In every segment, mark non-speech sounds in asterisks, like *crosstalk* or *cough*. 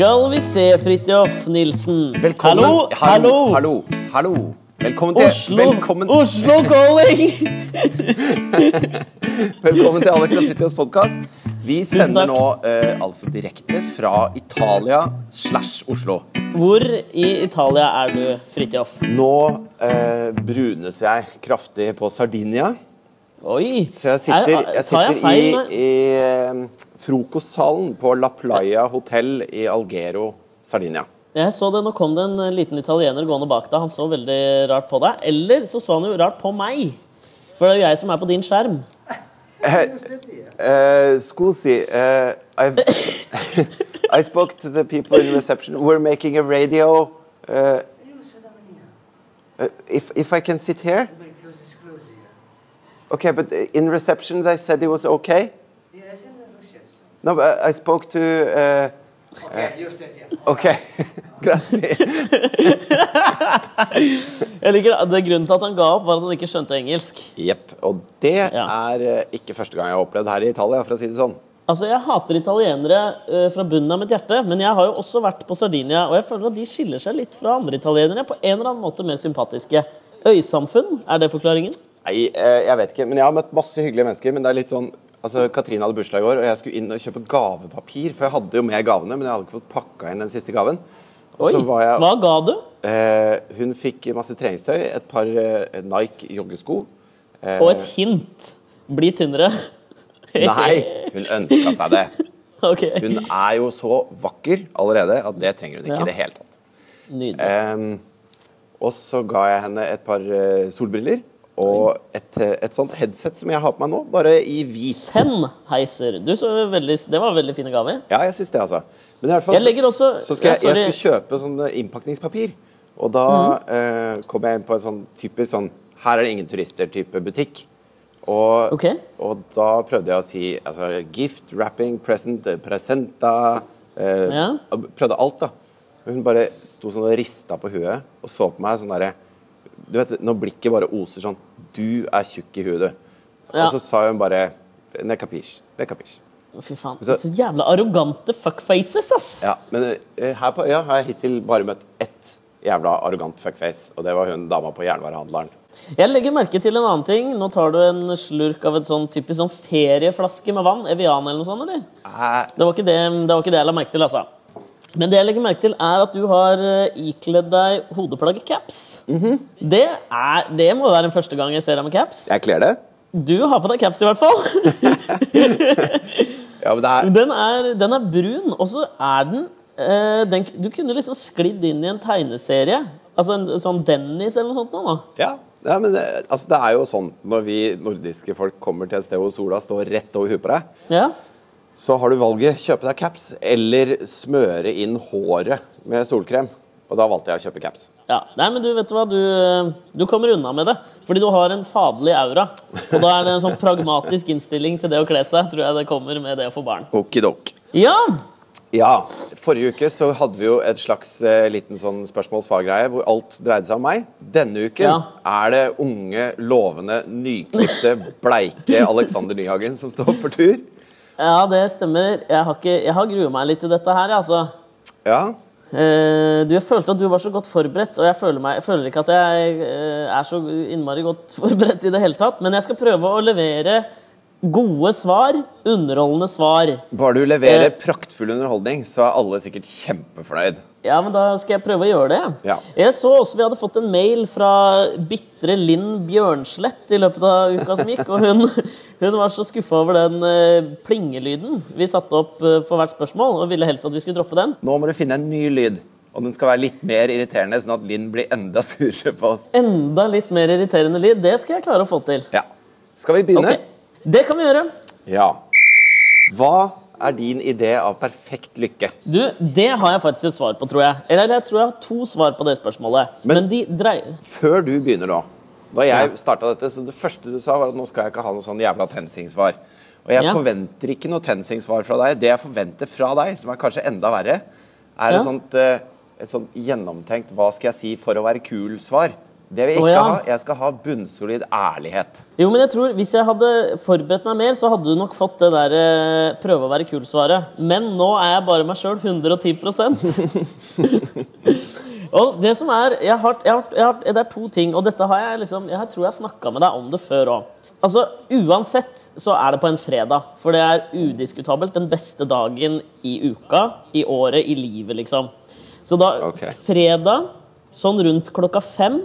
Skal vi se, Fridtjof Nilsen. Velkommen. Hallo, hallo. hallo, hallo. Velkommen til Oslo, Velkommen, Oslo calling! *laughs* velkommen til Alex og Fritjofs podkast. Vi sender nå eh, altså direkte fra Italia slash Oslo. Hvor i Italia er du, Fridtjof? Nå eh, brunes jeg kraftig på Sardinia. Oi! Så jeg sitter, Er- jeg sitter jeg feil i, i eh, frokostsalen på La Playa hotell i Algero, Sardinia. Jeg så det, Nå kom det en liten italiener gående bak deg. Han så veldig rart på deg. Eller så så han jo rart på meg. For det er jo jeg som er på din skjerm. Uh, scusi, uh, I spoke to the people in reception. We're making a radio. Uh, uh, if if I can sit here, okay. But in reception, they said it was okay. Yes, in the reception. No, but I spoke to. Uh, Okay, you said yeah. okay, *laughs* grazie. Jeg liker, det Grunnen til at han ga opp, var at han ikke skjønte engelsk. Jepp. Og det Ja. er uh, ikke første gang jeg har opplevd her i Italia, for å si det sånn. Altså, Jeg hater italienere uh, fra bunnen av mitt hjerte, men jeg har jo også vært på Sardinia, og jeg føler at de skiller seg litt fra andre italienere. På en eller annen måte mer sympatiske. Øysamfunn, er det forklaringen? Nei, eh, jeg vet ikke. Men jeg har møtt masse hyggelige mennesker. Men det er litt sånn Altså, Katrine hadde bursdag i går, og jeg skulle inn og kjøpe gavepapir. For jeg hadde jo med gavene, men jeg hadde ikke fått pakka inn den siste gaven. Oi, så var jeg, Hva ga du? eh, hun fikk masse treningstøy, et par eh, Nike joggesko. Eh, Og et hint. Bli tynnere. *laughs* Nei, hun ønska seg det. *laughs* okay. Hun er jo så vakker allerede at det trenger hun ikke Ja. i det hele tatt. Nydelig. Og så ga jeg henne et par eh, solbriller og et, et sånt headset som jeg har på meg nå, bare i hvit. Sennheiser. Du så veldig, det var veldig fine gaver. Ja, jeg syns det, altså. Men i hvert fall Jeg også så skal jeg, jeg skal kjøpe sånn innpakningspapir. Og da eh, kom jeg inn på en sånn typisk sånn Her er det ingen turister-type butikk. Og, Ok. og da prøvde jeg å si altså, gift, wrapping, present, eh, presenta eh, Ja. Prøvde alt, da. Hun bare sto sånn og rista på huet og så på meg sånn derre Du vet, når blikket bare oser sånn Du er tjukk i huet, du. Ja. Og så sa hun bare Ne capiche'. Ne capiche. Fy faen. Så- Så jævla arrogante fuckfaces, ass. Ja, men eh, her på øya har jeg hittil bare møtt ett jævla arrogant fuckface, og det var hun dama på jernvarehandleren. Jeg legger merke til en annen ting. Nå tar du en slurk av en sånn typisk sånn ferieflaske med vann. Evian eller noe sånt, eller? Eh, Det var, det, det var ikke det jeg la merke til, altså. Men det jeg legger merke til, er at du har eh, ikledd deg hodeplagget caps. det, er, det må være den første gang jeg ser deg med caps. jeg kler det. Du har på deg caps, i hvert fall. *laughs* Ja, er Den er, den er brun, og så er den, eh, den Du kunne liksom sklidd inn i en tegneserie. Altså en sånn Dennis eller noe sånt. Nå. Ja, ja men det, altså, det er jo sånn når vi nordiske folk kommer til et sted hvor sola står rett over huet på deg, Ja. Så har du valget kjøpe deg caps eller smøre inn håret med solkrem. Og da valgte jeg å kjøpe caps. Ja, nei, men du vet du hva, du, eh, du kommer unna med det. Fordi du har en faderlig aura. Og da er det en sånn pragmatisk innstilling til det å kle seg. Tror jeg det kommer med det å få barn. Okidok. Ja! Ja, forrige uke så hadde vi jo et slags eh, liten sånn spørsmål-svar-greie hvor alt dreide seg om meg. Denne uken Ja. er det unge, lovende, nyklipte, bleike Alexander Nyhagen som står for tur. Ja, det stemmer. Jeg har, ikke, jeg har gruet meg litt til dette her, altså. Ja, Uh, du, jeg følte at du var så godt forberedt, og jeg føler, meg, jeg føler ikke at jeg uh, er så innmari godt *laughs* forberedt i det hele tatt. Men jeg skal prøve å levere gode svar, underholdende svar. Bare du leverer uh, praktfull underholdning, så er alle sikkert kjempefornøyd. Ja, men da skal jeg prøve å gjøre det. Ja. Jeg så også vi hadde fått en mail fra bitre Linn Bjørnslett i løpet av uka som gikk, og hun, hun var så skuffa over den uh, plingelyden vi satte opp uh, for hvert spørsmål, og ville helst at vi skulle droppe den. Nå må du finne en ny lyd, og den skal være litt mer irriterende, sånn at Linn blir enda *laughs* surere på oss. Enda litt mer irriterende lyd. Det skal jeg klare å få til. Ja. Skal vi begynne? Okay. Det kan vi gjøre. Ja. Hva er din idé av perfekt lykke? Du, Det har jeg faktisk et svar på, tror jeg. Eller jeg tror jeg har to svar på det spørsmålet. Men, Men- de dreier Før du begynner nå Da jeg Ja. starta dette, så det første du sa, var at nå skal jeg ikke ha noe sånn jævla TenSing-svar. Og jeg Ja. forventer ikke noe TenSing-svar fra deg. Det jeg forventer fra deg, som er kanskje enda verre, er Ja. et sånt, eh, et sånt gjennomtenkt 'hva skal jeg si for å være kul'-svar. Det vil jeg ikke ha. Jeg skal ha bunnsolid ærlighet. Jo, men jeg tror Hvis jeg hadde forberedt meg mer, så hadde du nok fått det der eh, prøve å være kul-svaret. Men nå er jeg bare meg sjøl 110% *laughs* Og det som er jeg har, jeg har, jeg har, Det er to ting, og dette har jeg liksom Jeg tror jeg snakka med deg om det før òg. Altså, Uansett så er det på en fredag, for det er udiskutabelt den beste dagen i uka, i året, i livet, liksom. Så da okay. fredag, sånn rundt klokka fem,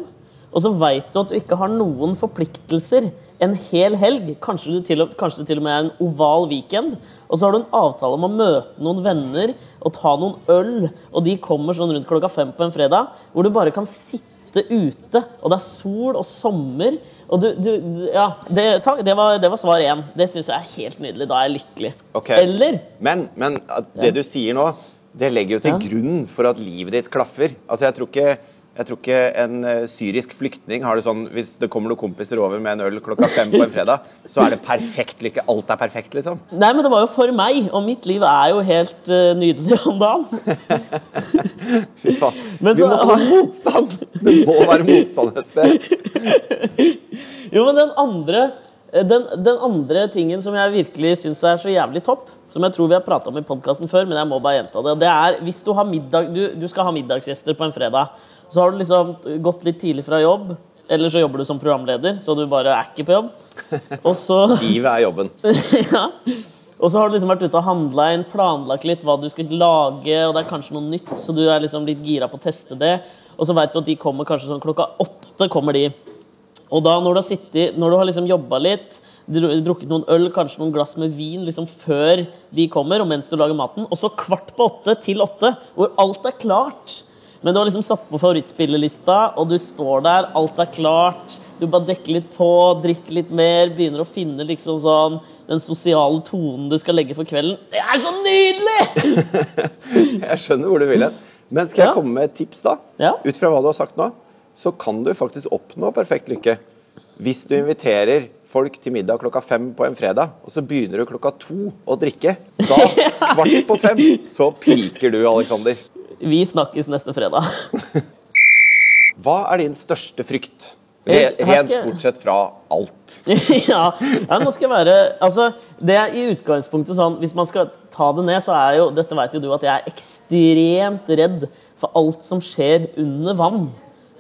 og så veit du at du ikke har noen forpliktelser en hel helg. Kanskje, du og- kanskje det til og med er en oval weekend. Og så har du en avtale om å møte noen venner og ta noen øl, og de kommer sånn rundt klokka fem på en fredag, hvor du bare kan sitte ute, og det er sol og sommer. Og du, du Ja, det, takk, det, var, det var svar én. Det syns jeg er helt nydelig. Da er jeg lykkelig. Okay. Eller Men, men det det du sier nå, det legger jo til Ja. grunn for at livet ditt klaffer. Altså, jeg tror ikke, jeg tror ikke en eh, syrisk flyktning har det sånn Hvis det kommer noen kompiser over med en øl klokka fem på en fredag, så er det perfekt lykke. Alt er perfekt, liksom. Nei, men det var jo for meg, og mitt liv er jo helt uh, nydelig om dagen. *laughs* Fy faen. Men Vi så må ha motstand! Det må være motstand et sted. *laughs* Jo, men den andre, eh, den, den andre tingen som jeg virkelig syns er så jævlig topp, som jeg tror vi har prata om i podkasten før, men jeg må bare gjenta det, det er hvis du, har middag, du, du skal ha middagsgjester på en fredag, så har du liksom gått litt tidlig fra jobb, eller så jobber du som programleder, så du bare er ikke på jobb. *laughs* Og så Livet er jobben. *laughs* ja. Og så har du liksom vært ute og handla inn, planlagt litt hva du skal lage, og det er kanskje noe nytt, så du er liksom litt gira på å teste det. Og så veit du at de kommer kanskje sånn klokka åtte. kommer de. Og da når du har sittet, når du har liksom jobba litt, drukket noen øl, kanskje noen glass med vin liksom før de kommer, og mens du lager maten, og så kvart på åtte til åtte, hvor alt er klart. Men du har liksom satt på favorittspillelista, og du står der, alt er klart. Du bare dekker litt på, drikker litt mer, begynner å finne liksom sånn den sosiale tonen du skal legge for kvelden. Det er så nydelig! *laughs* Jeg skjønner hvor du vil hen. Men skal jeg Ja. komme med et tips, da? Ja. Ut fra hva du har sagt nå, så kan du faktisk oppnå perfekt lykke. Hvis du inviterer folk til middag klokka fem på en fredag, og så begynner du klokka to å drikke, da, *laughs* kvart på fem, så piker du, Aleksander. Vi snakkes neste fredag. *laughs* Hva er din største frykt? Eh, Rent skal bortsett fra alt. *laughs* ja, ja, nå skal jeg være Altså, det er i utgangspunktet sånn Hvis man skal ta det ned, så er jo Dette vet jo du at jeg er ekstremt redd for alt som skjer under vann.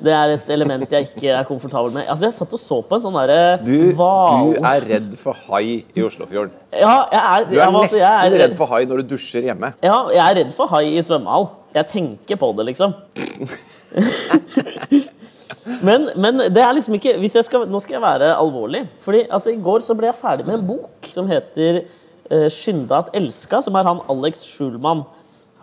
Det er et element jeg ikke er komfortabel med. Altså, Jeg satt og så på en sånn derre Du, du er redd for hai i Oslofjorden. Ja, jeg er, Du er jeg, altså, nesten jeg er redd for hai når du dusjer hjemme. Ja, jeg er redd for hai i svømmehall. Jeg tenker på det, liksom. men, men det er liksom ikke skal, Nå skal jeg være alvorlig. Fordi altså, I går så ble jeg ferdig med en bok som heter uh, 'Skynda at elska', som er han Alex Schulman.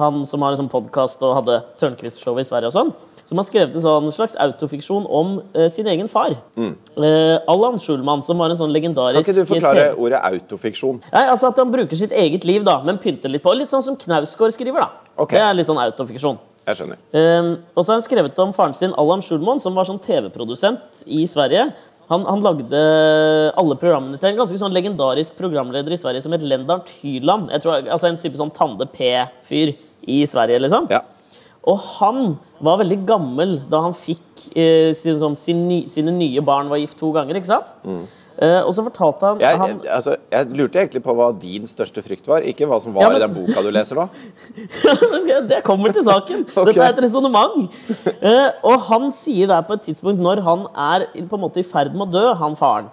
Han som har en sånn podkast og hadde Tørnquist-show i Sverige og sånn. Som har skrevet en sånn slags autofiksjon om uh, sin egen far. Eh, Allan Schulman, som var en sånn legendarisk Kan ikke du forklare ordet autofiksjon? Nei, altså At han bruker sitt eget liv, da, men pynter litt på. Litt sånn som Knausgård skriver. da. Ok. Det er litt sånn autofiksjon. Jeg skjønner. Um, og så har han skrevet om faren sin, Allan Schulman, som var sånn TV-produsent i Sverige. Han, han lagde alle programmene til en ganske sånn legendarisk programleder i Sverige som het Lennart Hyland. Jeg tror, altså En type sånn Tande P-fyr i Sverige, liksom. Ja. Og han var veldig gammel da han fikk eh, sin, sånn, sin sine nye barn var gift to ganger. ikke sant? Eh, og så fortalte han, Jeg, han jeg, altså, jeg lurte egentlig på hva din største frykt var, ikke hva som var Ja, men- i den boka du leser nå. *laughs* Det kommer til saken. *laughs* okay. Dette er et resonnement. Eh, og han sier der på et tidspunkt, når han er på en måte i ferd med å dø, han faren,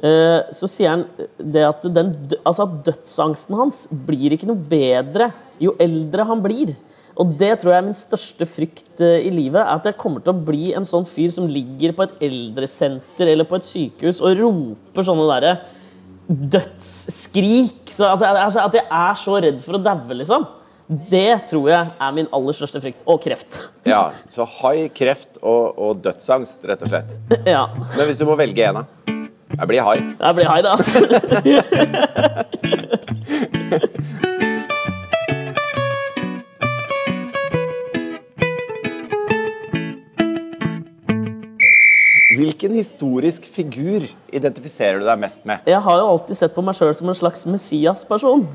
eh, så sier han det at, den, altså at dødsangsten hans blir ikke noe bedre jo eldre han blir. Og det tror jeg er min største frykt eh, i livet. er At jeg kommer til å bli en sånn fyr som ligger på et eldresenter eller på et sykehus og roper sånne derre dødsskrik. Så, altså, altså, at jeg er så redd for å daue, liksom. Det tror jeg er min aller største frykt. Og kreft. Ja, Så hai, kreft og, og dødsangst, rett og slett. *laughs* ja. Men hvis du må velge en, da? Jeg blir hai. Jeg blir hai, da. *laughs* *laughs* Hvilken historisk figur identifiserer du deg mest med? Jeg har jo alltid sett på meg sjøl som en slags Messias-person.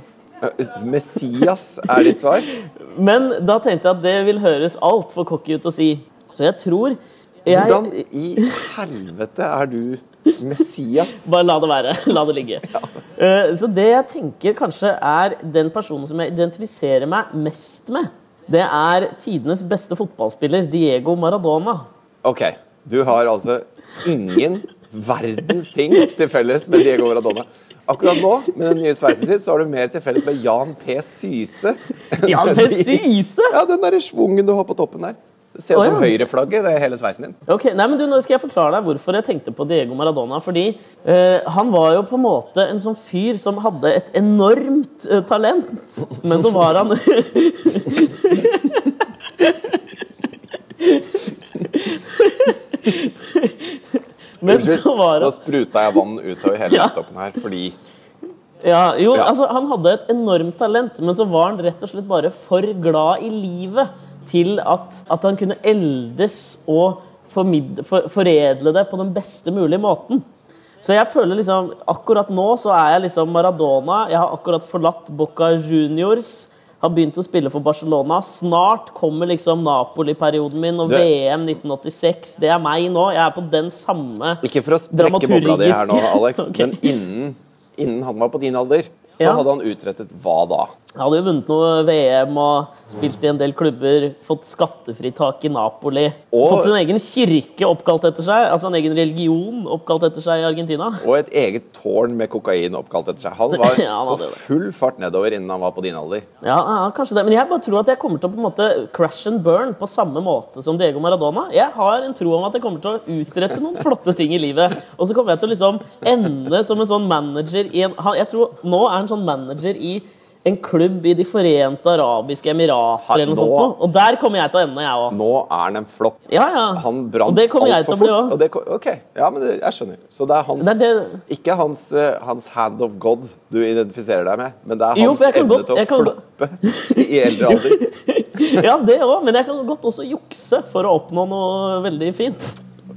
Eh, Messias er ditt svar? *laughs* Men da tenkte jeg at det vil høres altfor cocky ut å si. Så jeg tror Jeg- Hvordan i helvete er du Messias? Bare la det være. *laughs* La det ligge. Ja. så det jeg tenker kanskje er den personen som jeg identifiserer meg mest med, det er tidenes beste fotballspiller, Diego Maradona. Ok, du har altså ingen verdens ting til felles med Diego Maradona. Akkurat nå, med den nye sveisen sin, så har du mer til felles med Jan P. Syse. Jan P. Syse? Ja, den derre svungen du har på toppen der. Det ser ut Å, som høyreflagget, det er hele sveisen din. Ok, nei, men du, Nå skal jeg forklare deg hvorfor jeg tenkte på Diego Maradona. Fordi eh, han var jo på en måte en sånn fyr som hadde et enormt eh, talent. Men så var han *laughs* Men så var det... Da spruta jeg vann utover hele *laughs* laptopen her fordi Ja, jo, Ja. altså Han hadde et enormt talent, men så var han rett og slett bare for glad i livet til at, at han kunne eldes og formid, for, foredle det på den beste mulige måten. Så jeg føler liksom Akkurat nå så er jeg liksom Maradona. Jeg har akkurat forlatt Boca Juniors. Har begynt å spille for Barcelona. Snart kommer liksom Napoli-perioden min og Du- VM 1986. Det er meg nå. Jeg er på den samme Ikke for å sprekke bobla di her nå, Alex, *laughs* okay. men innen, innen han var på din alder, så Ja. hadde han utrettet hva da? Han hadde jo vunnet noe VM og spilt i en del klubber. Fått skattefritak i Napoli. Og- Fått en egen kirke oppkalt etter seg. Altså en egen religion oppkalt etter seg i Argentina. Og et eget tårn med kokain oppkalt etter seg. Han var *laughs* Ja, han på full fart nedover innen han var på din alder. Ja, ja, kanskje det. Men jeg bare tror at jeg kommer til å på en måte crash and burn på samme måte som Diego Maradona. Jeg har en tro om at jeg kommer til å utrette noen flotte ting i livet. Og så kommer jeg til å liksom ende som en sånn manager i en Jeg tror nå er han sånn manager i en klubb i De forente arabiske emirater eller noe nå- sånt. Og der kommer jeg til å ende, jeg òg. Nå er han en flopp. Ja, ja. Han brant og det kommer jeg til altfor å bli og det Ok, ja, men det, jeg skjønner. Så det er hans Det er det- Ikke hans, eh, hans hand of God du identifiserer deg med, men det er Jo, hans evne godt- til å kan- floppe i eldre alder. *laughs* Ja, det òg. Men jeg kan godt også jukse for å oppnå noe veldig fint.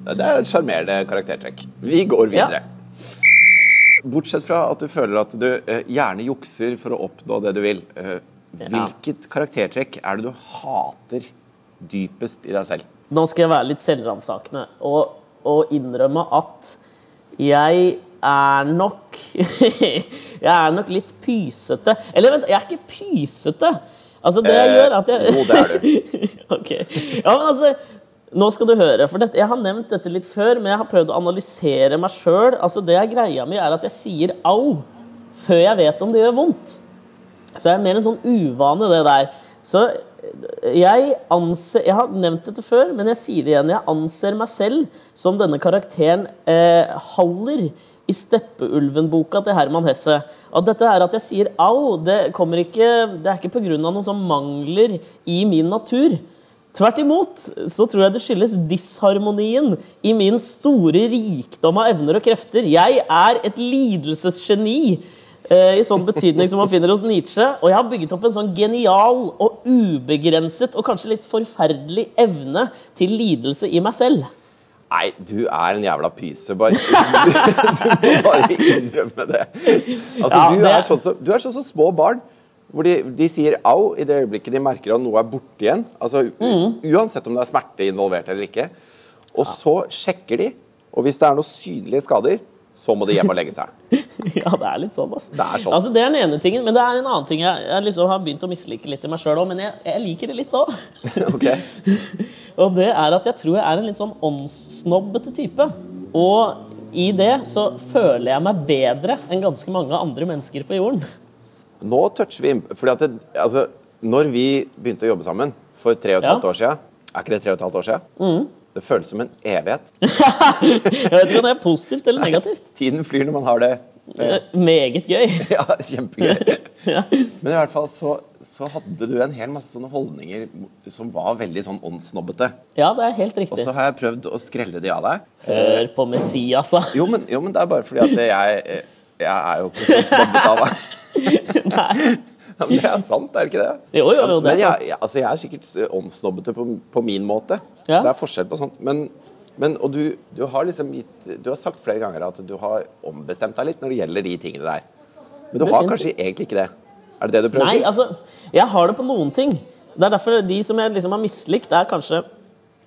Det er et sjarmerende karaktertrekk. Vi går videre. Ja. Bortsett fra at du føler at du eh, gjerne jukser for å oppnå det du vil. Eh, hvilket karaktertrekk er det du hater dypest i deg selv? Nå skal jeg være litt selvransakende og, og innrømme at jeg er nok *laughs* Jeg er nok litt pysete. Eller vent, jeg er ikke pysete. Altså, det jeg Eh, gjør, at jeg jo, det er du. *laughs* Ok. Ja, men altså nå skal du høre, for dette, Jeg har nevnt dette litt før, men jeg har prøvd å analysere meg sjøl. Altså, det jeg greia mi, er at jeg sier au før jeg vet om det gjør vondt. Så jeg er mer en sånn uvane, det der. Så jeg anser Jeg har nevnt dette før, men jeg sier det igjen. Jeg anser meg selv som denne karakteren eh, Haller i Steppeulven-boka til Herman Hesse. Og dette er at jeg sier au, det kommer ikke Det er ikke pga. noen sånn mangler i min natur. Tvert imot så tror jeg det skyldes disharmonien i min store rikdom av evner og krefter. Jeg er et lidelsesgeni eh, i sånn betydning som man finner hos Nietzsche. Og jeg har bygget opp en sånn genial og ubegrenset og kanskje litt forferdelig evne til lidelse i meg selv. Nei, du er en jævla pyse. Bare, *laughs* du, må bare innrømme det. Altså, Ja, du, er sånn som, du er sånn som små barn. Hvor de, de sier au i det øyeblikket de merker at noe er borte igjen. Altså, mm. Uansett om det er smerte involvert eller ikke. Og så sjekker de, og hvis det er noen synlige skader, så må de hjem og legge seg. *laughs* Ja, det er litt sånn, altså. Det er sånn. Altså, det er den ene tingen, men det er en annen ting jeg, jeg liksom har begynt å mislike litt i meg sjøl òg. Men jeg, jeg liker det litt òg. *laughs* Ok? *laughs* Og det er at jeg tror jeg er en litt sånn åndssnobbete type. Og i det så føler jeg meg bedre enn ganske mange andre mennesker på jorden. Nå toucher vi fordi at det, altså, Når vi begynte å jobbe sammen for tre og et halvt år siden Er ikke det tre og et halvt år siden? Det føles som en evighet. *laughs* Jeg vet ikke om det er positivt eller negativt. Tiden flyr når man har det. ja. Meget gøy. *laughs* Ja, kjempegøy. *laughs* Ja. Men i hvert fall så, så hadde du en hel masse sånne holdninger som var veldig sånn åndssnobbete. ja, det er helt Og så har jeg prøvd å skrelle de av deg. Hør på Messias, da. Jo, men, jo, men det er bare fordi at jeg, jeg er jo ikke så snobbete av meg. *laughs* Nei. Ja, men det er sant, er det ikke det? Jo, jo, jo, det men er jeg, sant. jeg, altså, jeg er sikkert åndssnobbete på, på min måte. Ja. Det er forskjell på sånt. Men, men og du, du har liksom gitt Du har sagt flere ganger at du har ombestemt deg litt når det gjelder de tingene der. Men du har kanskje egentlig ikke det? Er det det du prøver å si? Nei, altså, jeg har det på noen ting. Det er derfor de som jeg liksom har mislikt, er kanskje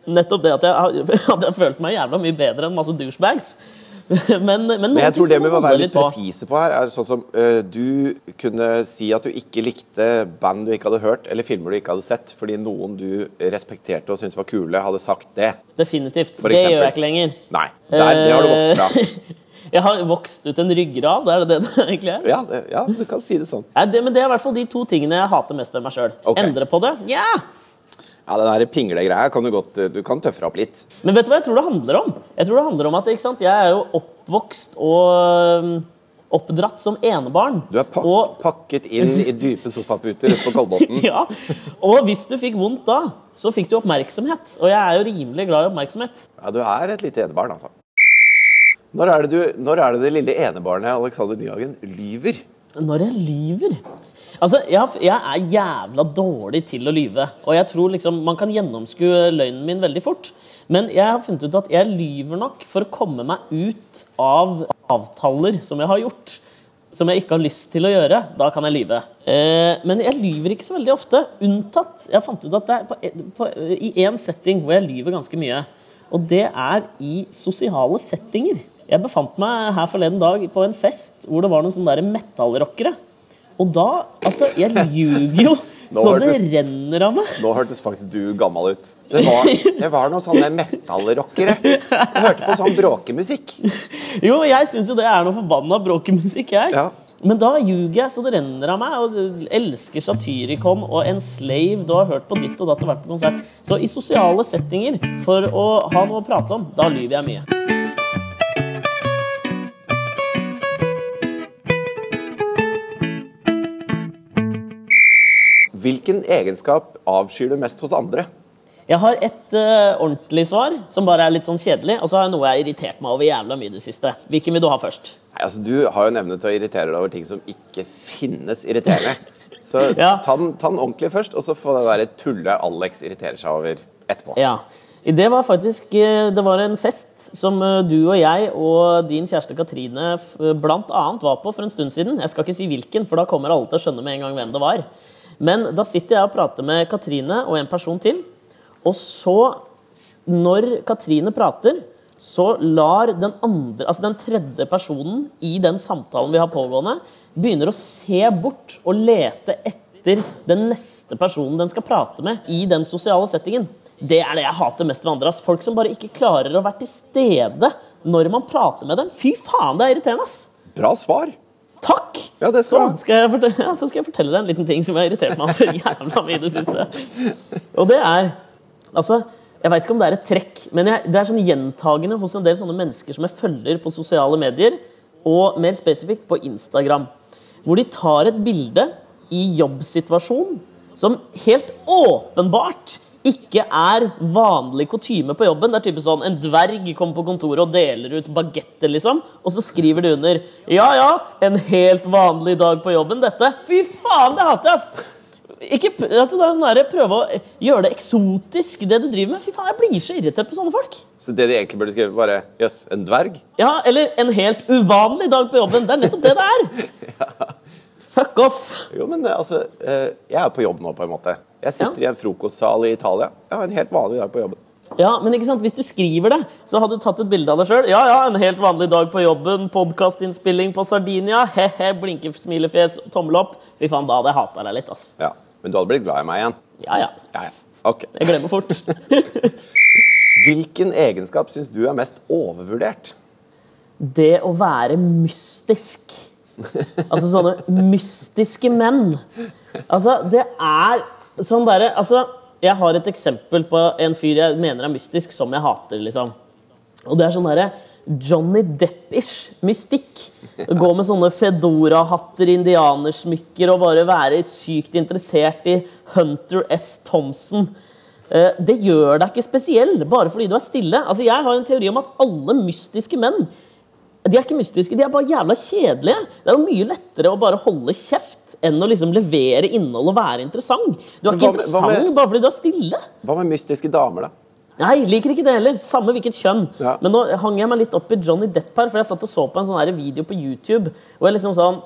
Nettopp det at jeg har, *laughs* at jeg har følt meg jævla mye bedre enn masse douchebags. *laughs* Men, men, Men jeg tror det vi må være litt presise på her, er sånn som uh, du kunne si at du ikke likte band du ikke hadde hørt, eller filmer du ikke hadde sett, fordi noen du respekterte og syntes var kule, hadde sagt det. Definitivt. For det eksempel. gjør jeg ikke lenger. Nei, der, det har du vokst fra. Eh, *laughs* Jeg har vokst ut en ryggrad, er det det det *laughs* egentlig er? Ja, det, ja, du kan si det sånn. Ja, det, men det er i hvert fall de to tingene jeg hater mest ved meg sjøl. Okay. Endre på det? Ja! Ja, Den der pinglegreia kan du godt Du kan tøffe opp litt. Men vet du hva jeg tror det handler om? Jeg tror det handler om at ikke sant? Jeg er jo oppvokst og oppdratt som enebarn. Du er pak Og, pakket inn i dype sofaputer ute på Kolbotn. *laughs* ja, og hvis du fikk vondt da, så fikk du oppmerksomhet. Og jeg er jo rimelig glad i oppmerksomhet. Ja, du er et lite enebarn, altså. Når er, det du, når er det det lille enebarnet Alexander Nyhagen lyver? Når jeg lyver Altså, jeg, jeg er jævla dårlig til å lyve. Og jeg tror liksom man kan gjennomskue løgnen min veldig fort. Men jeg har funnet ut at jeg lyver nok for å komme meg ut av avtaler som jeg har gjort. Som jeg ikke har lyst til å gjøre. Da kan jeg lyve. Eh, men jeg lyver ikke så veldig ofte. Unntatt Jeg fant ut at det er på, på, i én setting hvor jeg lyver ganske mye. Og det er i sosiale settinger. Jeg befant meg her forleden dag på en fest hvor det var noen sånne metallrockere. Og da Altså, jeg ljuger jo så så det renner av meg. Nå hørtes faktisk du gammel ut. Det var, det var noen sånne metallrockere. Jeg hørte på sånn bråkemusikk. Jo, jeg syns jo det er noe forbanna bråkemusikk, jeg. Ja. Men da ljuger jeg så det renner av meg. Og elsker Satyricon og Enslave. Du har hørt på ditt og datt og vært på konsert. Så i sosiale settinger, for å ha noe å prate om, da lyver jeg mye. Hvilken egenskap avskyr du mest hos andre? Jeg har et uh, ordentlig svar, som bare er litt sånn kjedelig. Og så har jeg noe jeg har irritert meg over jævla mye i det siste. Hvilken vil du ha først? Nei, altså Du har jo en evne til å irritere deg over ting som ikke finnes irriterende. Så *laughs* Ja. ta, den, ta den ordentlig først, og så få det der tullet Alex irriterer seg over etterpå. Ja. Det var faktisk eh, Det var en fest som eh, du og jeg og din kjæreste Katrine blant annet var på for en stund siden. Jeg skal ikke si hvilken, for da kommer alle til å skjønne med en gang hvem det var. Men da sitter jeg og prater med Katrine og en person til. Og så, når Katrine prater, så lar den andre, altså den tredje personen i den samtalen vi har pågående, begynner å se bort og lete etter den neste personen den skal prate med i den sosiale settingen. Det er det jeg hater mest ved andre. ass. Folk som bare ikke klarer å være til stede når man prater med dem. Fy faen, det er irriterende, ass! Bra svar! Takk! Ja, det skal så, skal jeg fortelle, ja, så skal jeg fortelle deg en liten ting som har irritert meg over *laughs* jævla mye i det siste. Og det er Altså, jeg veit ikke om det er et trekk, men jeg, det er sånn gjentagende hos en del sånne mennesker som jeg følger på sosiale medier, og mer spesifikt på Instagram, hvor de tar et bilde i jobbsituasjon som helt åpenbart ikke er vanlig kutyme på jobben. Det er typisk sånn En dverg kommer på kontoret og deler ut bagetter, liksom. Og så skriver de under Ja ja, en helt vanlig dag på jobben, dette. Fy faen, det hater jeg, ass! Ikke, altså det er sånn Prøve å gjøre det eksotisk, det du driver med. Fy faen, Jeg blir så irritert på sånne folk. Så det de egentlig burde skrive, bare Jøss, en dverg? Ja, Eller en helt uvanlig dag på jobben. Det er nettopp det det er. *laughs* Fuck off. Jo, men eh, altså eh, Jeg er på jobb nå, på en måte. Jeg sitter i en frokostsal i Italia. Jeg har en helt vanlig dag på jobben. Ja, men ikke sant, Hvis du skriver det, så hadde du tatt et bilde av deg sjøl. Ja, ja, en helt vanlig dag på jobben, podkastinnspilling på Sardinia. He-he, blinkesmilefjes, tommel opp. Fy faen, da hadde jeg hata deg litt, ass. Ja. Men du hadde blitt glad i meg igjen? Ja, ja. Ja, ja. Ok. Jeg glemmer fort. *laughs* Hvilken egenskap syns du er mest overvurdert? Det å være mystisk. Altså sånne mystiske menn. Altså, det er sånn derre Altså, jeg har et eksempel på en fyr jeg mener er mystisk, som jeg hater, liksom. Og det er sånn derre Johnny Depp-ish mystikk. Gå med sånne Fedora-hatter, indianersmykker og bare være sykt interessert i Hunter S. Thompson. Eh, Det gjør deg ikke spesiell bare fordi du er stille. Altså, jeg har en teori om at alle mystiske menn de er ikke mystiske, de er bare jævla kjedelige. Det er jo mye lettere å bare holde kjeft enn å liksom levere innhold og være interessant. Du er ikke interessant med- bare fordi du er stille. Hva med mystiske damer, da? Nei, liker ikke det heller. Samme hvilket kjønn. Ja. Men nå hang jeg meg litt opp i Johnny Depp her, for jeg satt og så på en sånn video på YouTube. Og jeg liksom sånn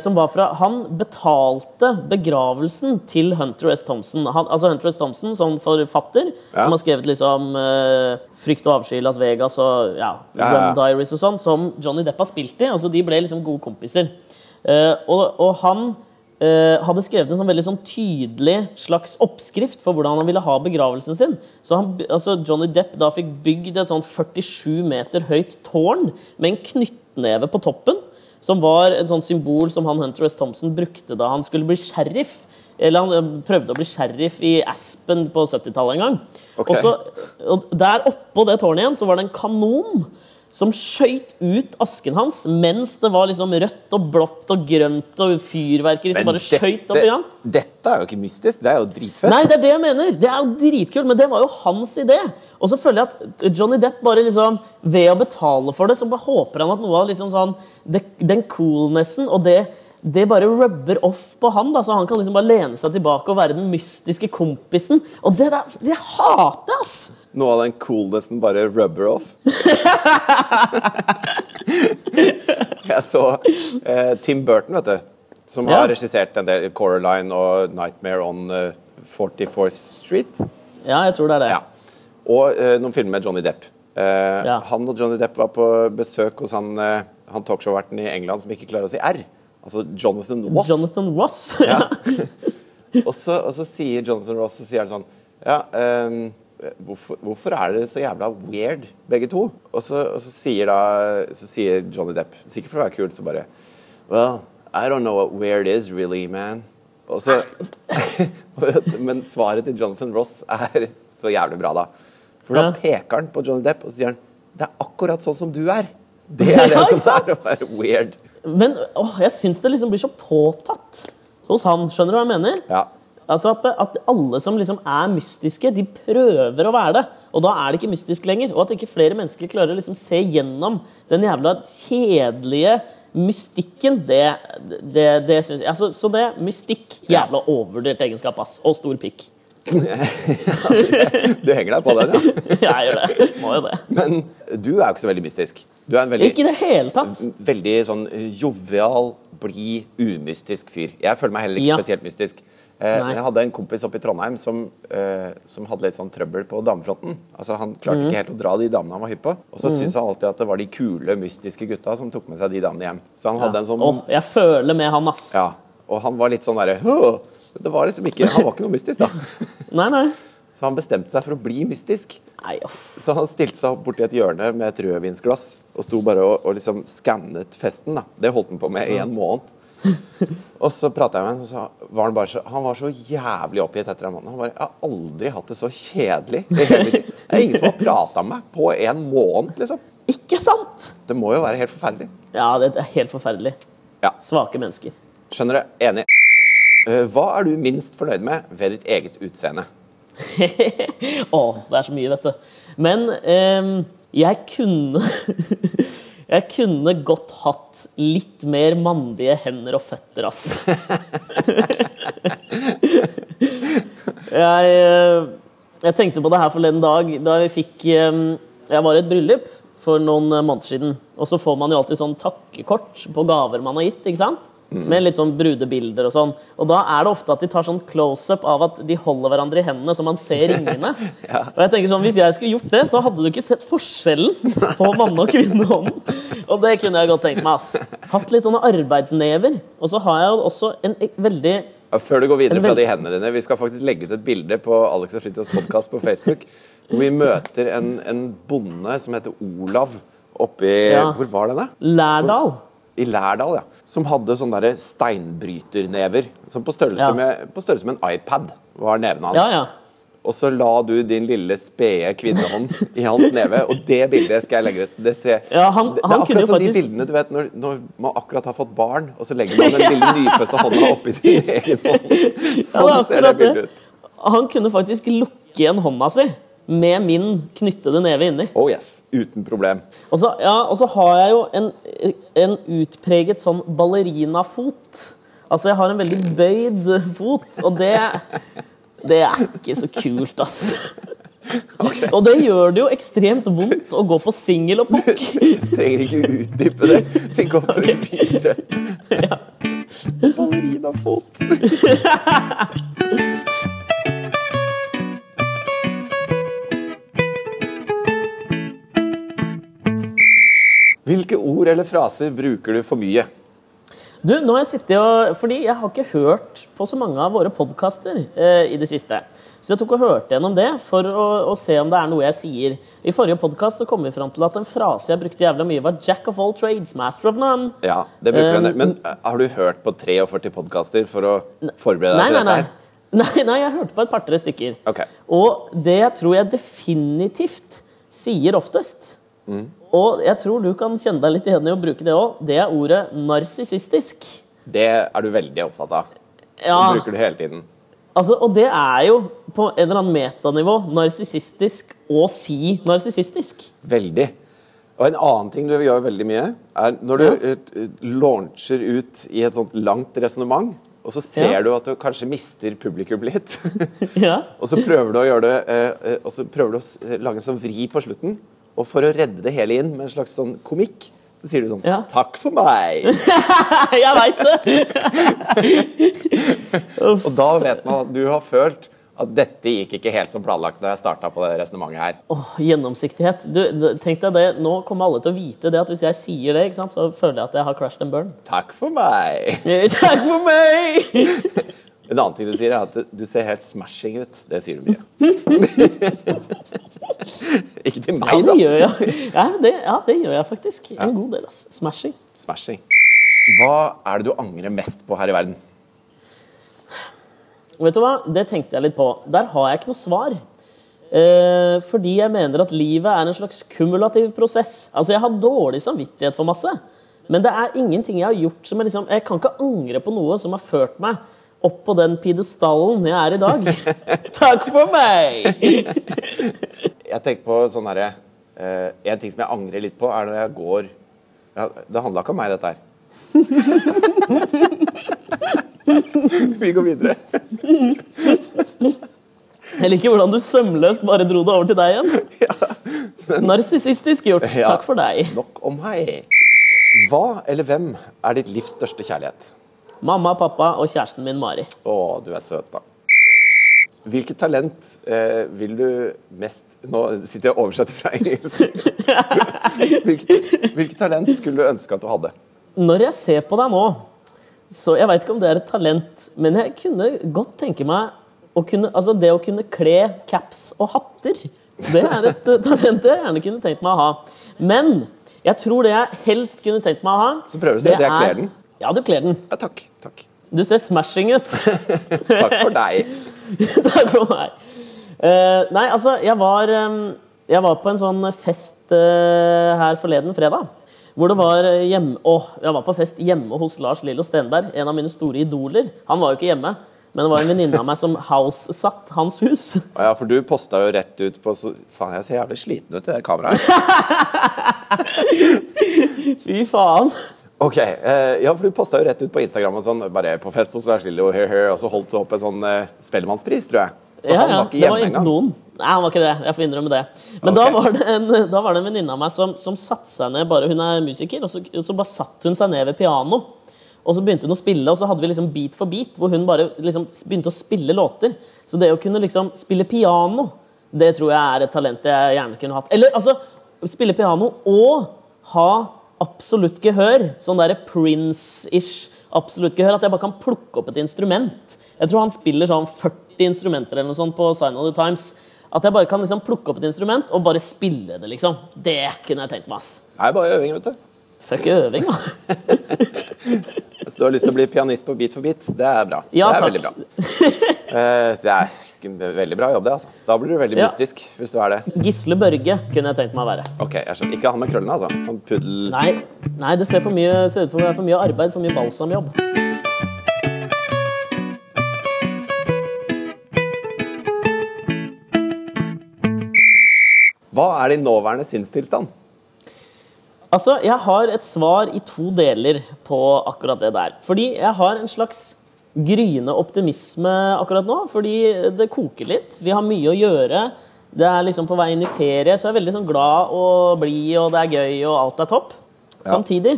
som var fra Han betalte begravelsen til Hunter S. Thompson. Han, altså Hunter S. Thompson som forfatter, Ja. som har skrevet liksom uh, 'Frykt og avsky i Las Vegas' og ja, Ja, ja. Diaries og sånn, som Johnny Depp har spilt i. Altså, de ble liksom gode kompiser. Uh, og, og han uh, hadde skrevet en sånn veldig sånn tydelig slags oppskrift for hvordan han ville ha begravelsen sin. Så han, altså Johnny Depp da fikk bygd et sånn 47 meter høyt tårn med en knyttneve på toppen, som var et sånt symbol som han Hunter S. Thompson brukte da han skulle bli sheriff. Eller han eh, prøvde å bli sheriff i Aspen på 70-tallet en gang. Okay. Og, så, og der oppå det tårnet igjen så var det en kanon som skøyt ut asken hans mens det var liksom rødt og blått og grønt og fyrverkeri som bare skøyt opp i dette er jo ikke mystisk, det er jo dritfett. Nei, det er det jeg mener! Det er jo dritkult, men det var jo hans idé. Og så føler jeg at Johnny Depp bare liksom ved å betale for det, så bare håper han at noe av liksom sånn Den coolnessen og det det bare rubber off på han, da, så han kan liksom bare lene seg tilbake og være den mystiske kompisen. Og det der, det hater jeg, ass! Noe av den coolnessen bare rubber off. *laughs* jeg så eh, Tim Burton, vet du. Som har Ja. regissert en del Coraline og Nightmare on eh, 44th Street. Ja, jeg tror det er det. Ja. Og eh, noen filmer med Johnny Depp. Eh, Ja. Han og Johnny Depp var på besøk hos han, eh, han talkshow-verten i England som ikke klarer å si R. Altså Jonathan Ross. Jonathan Ross. Ja. *laughs* og, så, og så sier Jonathan Ross så sier han sånn Ja, ehm, hvorfor, hvorfor er dere så jævla weird, begge to? Og så, og så sier da Så sier Johnny Depp, sikkert for å være kult, så bare Well, I don't know what weird is really, man. Og så, *laughs* men svaret til Jonathan Ross er så jævlig bra, da. For da peker han på Johnny Depp og sier han Det er akkurat sånn som du er. Det *laughs* er det som er å være weird. Men åh, jeg syns det liksom blir så påtatt hos han. Skjønner du hva jeg mener? Ja. Altså at, at alle som liksom er mystiske, de prøver å være det. Og da er det ikke mystisk lenger. Og at ikke flere mennesker klarer å liksom se gjennom den jævla kjedelige mystikken, det, det, det syns jeg altså, Så det mystikk Jævla overvurdert egenskap, ass. Og stor pikk. *laughs* Du henger deg på den, *laughs* ja. Jeg gjør det. Må jo det. Men du er jo ikke så veldig mystisk. Du er en veldig, Ikke i det hele tatt. veldig sånn jovial, blid, umystisk fyr. Jeg føler meg heller ikke Ja. spesielt mystisk. Eh, Nei. jeg hadde en kompis oppe i Trondheim som, eh, som hadde litt sånn trøbbel på damefronten. Altså Han klarte mm. ikke helt å dra de damene han var hypp på. Og så syntes han alltid at det var de kule, mystiske gutta som tok med seg de damene hjem. Så han hadde en sånn Åh, jeg føler med han, ass. Ja. Og han var litt sånn derre Det var liksom ikke Han var ikke noe mystisk, da. *laughs* Nei, nei. Så han bestemte seg for å bli mystisk. Nei, off Så han stilte seg opp borti et hjørne med et rødvinsglass og sto bare og, og liksom skannet festen. da. Det holdt han på med i en måned. *laughs* Og så prata jeg med ham, og så var han bare så, han var så jævlig oppgitt etter en måned. Han bare 'Jeg har aldri hatt det så kjedelig i hele mitt liv'. Det er ingen som har prata med meg på en måned, liksom. Ikke sant? Det må jo være helt forferdelig. Ja, det er helt forferdelig. Ja, Svake mennesker. skjønner du. Enig. Eh, Hva er du minst fornøyd med ved ditt eget utseende? *laughs* Å, det er så mye, vet du. Men ehm, jeg kunne *laughs* Jeg kunne godt hatt litt mer mandige hender og føtter, ass. *laughs* jeg, eh, jeg tenkte på det her forleden dag da vi fikk ehm, Jeg var i et bryllup for noen eh, måneder siden. Og så får man jo alltid sånn takkekort på gaver man har gitt. ikke sant? Med litt sånn brudebilder og sånn. Og da er det ofte at de tar sånn close-up av at de holder hverandre i hendene så man ser ringene. *laughs* Og jeg tenker sånn, Hvis jeg skulle gjort det, så hadde du ikke sett forskjellen på manne- og kvinnehånden. Og det kunne jeg godt tenkt meg. ass. Hatt litt sånne arbeidsnever. Og så har jeg jo også en veldig Ja, Før du går videre fra de hendene dine, vi skal faktisk legge ut et bilde på Alex og Fritjofs podkast på Facebook. Hvor vi møter en, en bonde som heter Olav oppi Ja. Hvor var den, da? Lærdal. I Lærdal, ja. Som hadde sånne der steinbryternever. Som på størrelse, Ja. med, på størrelse med en iPad var neven hans. Ja, ja. Og så la du din lille spede kvinnehånd i hans neve, og det bildet skal jeg legge ut. Det, ser, Ja, han- det, det er akkurat som faktisk... de bildene du vet når, når man akkurat har fått barn, og så legger man den lille nyfødte hånda oppi din egen hånd. *laughs* Sånn det er ser det bildet ut. Han kunne faktisk lukke igjen hånda si med min knyttede neve inni. Oh yes, uten problem. Og så, ja, og så har jeg jo en, en utpreget sånn ballerinafot. Altså, jeg har en veldig bøyd fot, og det Det er ikke så kult, ass. Og det gjør det jo ekstremt vondt å gå på singel og pukk. Trenger ikke utdype det. Vi går okay. videre. Ballerina-fot. *laughs* Hvilke ord eller fraser bruker du for mye? Du, nå har jeg sittet og Fordi jeg har ikke hørt på så mange av våre podkaster eh, i det siste. Så jeg tok og hørte gjennom det for å, å se om det er noe jeg sier. I forrige podkast kom vi fram til at en frase jeg brukte jævla mye, var 'jack of all trades, master of none'. Ja, det bruker du en. Um, Men eh, har du hørt på 43 podkaster for å forberede deg til dette? her? Nei, *laughs* nei, jeg hørte på et par-tre stykker. Ok. Og det jeg tror jeg definitivt sier oftest, Mm. og jeg tror du kan kjenne deg litt igjen i å bruke det òg, det er ordet narsissistisk. Det er du veldig opptatt av. Det bruker du hele tiden. altså, og det er jo på en eller annen metanivå narsissistisk å si narsissistisk. Veldig. Og en annen ting du gjør veldig mye, er når du ja. launcher ut i et sånt langt resonnement, og så ser Ja. du at du kanskje mister publikum litt. *laughs* *laughs* Ja. og så prøver du å gjøre det eh, eh, Og så prøver du å lage en sånn vri på slutten. Og for å redde det hele inn med en slags sånn komikk, så sier du sånn Ja. Takk for meg! *laughs* jeg veit det! *laughs* og da vet man at du har følt at dette gikk ikke helt som planlagt da jeg starta på det resonnementet her. Åh, gjennomsiktighet. Du, tenk deg det, Nå kommer alle til å vite det at hvis jeg sier det, ikke sant, så føler jeg at jeg har crashed and burn. Takk for meg! *laughs* Takk for meg! En annen ting du sier, er at du ser helt smashing ut. Det sier du mye. *laughs* ikke til Ja, meg, det da. gjør jeg. Ja, det, ja, det gjør jeg faktisk. En god del. ass. Smashing. Smashing. Hva er det du angrer mest på her i verden? Vet du hva? Det tenkte jeg litt på. Der har jeg ikke noe svar. Eh, fordi jeg mener at livet er en slags kumulativ prosess. Altså, Jeg har dårlig samvittighet for masse, men det er ingenting jeg har gjort som jeg liksom Jeg kan ikke angre på noe som har ført meg opp på den pidestallen jeg er i dag. *laughs* Takk for meg! Jeg tenker på sånn herre uh, En ting som jeg angrer litt på, er når jeg går ja, Det handla ikke om meg, dette her. *laughs* Vi går videre. Jeg liker hvordan du sømløst bare dro det over til deg igjen. *laughs* Narsissistisk gjort. Ja. Takk for deg. Nok om meg. Hva eller hvem er ditt livs største kjærlighet? Mamma, pappa og kjæresten min Mari. Å, du er søt, da. Hvilket talent eh, vil du mest Nå sitter jeg og oversetter fra engelsk. *laughs* hvilket, hvilket talent skulle du ønske at du hadde? Når jeg ser på deg nå, så jeg veit ikke om det er et talent, men jeg kunne godt tenke meg å kunne, altså det å kunne kle caps og hatter. Det er et eh, talent jeg gjerne kunne tenkt meg å ha. Men jeg tror det jeg helst kunne tenkt meg å ha Så prøver du å si at jeg kler den. Ja, du kler den. Ja, takk. Takk. Du ser smashing ut. *laughs* Takk for deg. *laughs* Takk for meg. Uh, nei, altså, jeg var, um, jeg var på en sånn fest uh, her forleden fredag. Hvor det var hjemme Åh, jeg var på fest hjemme hos Lars Lillo Stenberg, en av mine store idoler. Han var jo ikke hjemme, men det var en venninne av meg som house-satt hans hus. *laughs* Å Ja, for du posta jo rett ut på så, Faen, jeg ser jævlig sliten ut i det kameraet. Fy faen. Ok, eh, ja, for du posta jo rett ut på Instagram og sånn, bare på fest hos Lars Lillo, og så holdt du opp en sånn uh, Spellemannspris, tror jeg. Så Ja, han var ikke hjemme engang. noen. Nei, han var ikke det. Jeg får innrømme det. Men da var det en, *laughs* da var det en venninne av meg som, som satte seg ned bare, Hun er musiker, og så, og så bare satte hun seg ned ved piano. Og så begynte hun å spille, og så hadde vi liksom Beat for beat, hvor hun bare liksom begynte å spille låter. Så det å kunne liksom spille piano, det tror jeg er et talent jeg gjerne kunne hatt. Eller altså, spille piano og ha absolutt gehør. Sånn derre Prince-ish absolutt gehør. At jeg bare kan plukke opp et instrument. Jeg tror han spiller sånn 40 instrumenter eller noe sånt på Sign of the Times. At jeg bare kan liksom plukke opp et instrument og bare spille det, liksom. Det kunne jeg tenkt meg, ass. Det er bare øving, vet du. Fuck øving, da. *laughs* Hvis du har lyst til å bli pianist på Beat for beat, det er bra. Ja, det er takk. veldig bra. Uh, det er veldig bra jobb, det. altså. Da blir du veldig Ja. mystisk hvis du er det. Gisle Børge kunne jeg tenkt meg å være. Ok, jeg skjønner. Ikke han med krøllene, altså. Han puddel... Nei, nei det ser, mye, ser ut for, for mye arbeid, for mye balsamjobb. Hva er din nåværende sinnstilstand? Altså, jeg har et svar i to deler på akkurat det der. Fordi jeg har en slags gryende optimisme akkurat nå. Fordi det koker litt. Vi har mye å gjøre. Det er liksom på vei inn i ferie, så jeg er veldig sånn glad og blid, og det er gøy, og alt er topp. Samtidig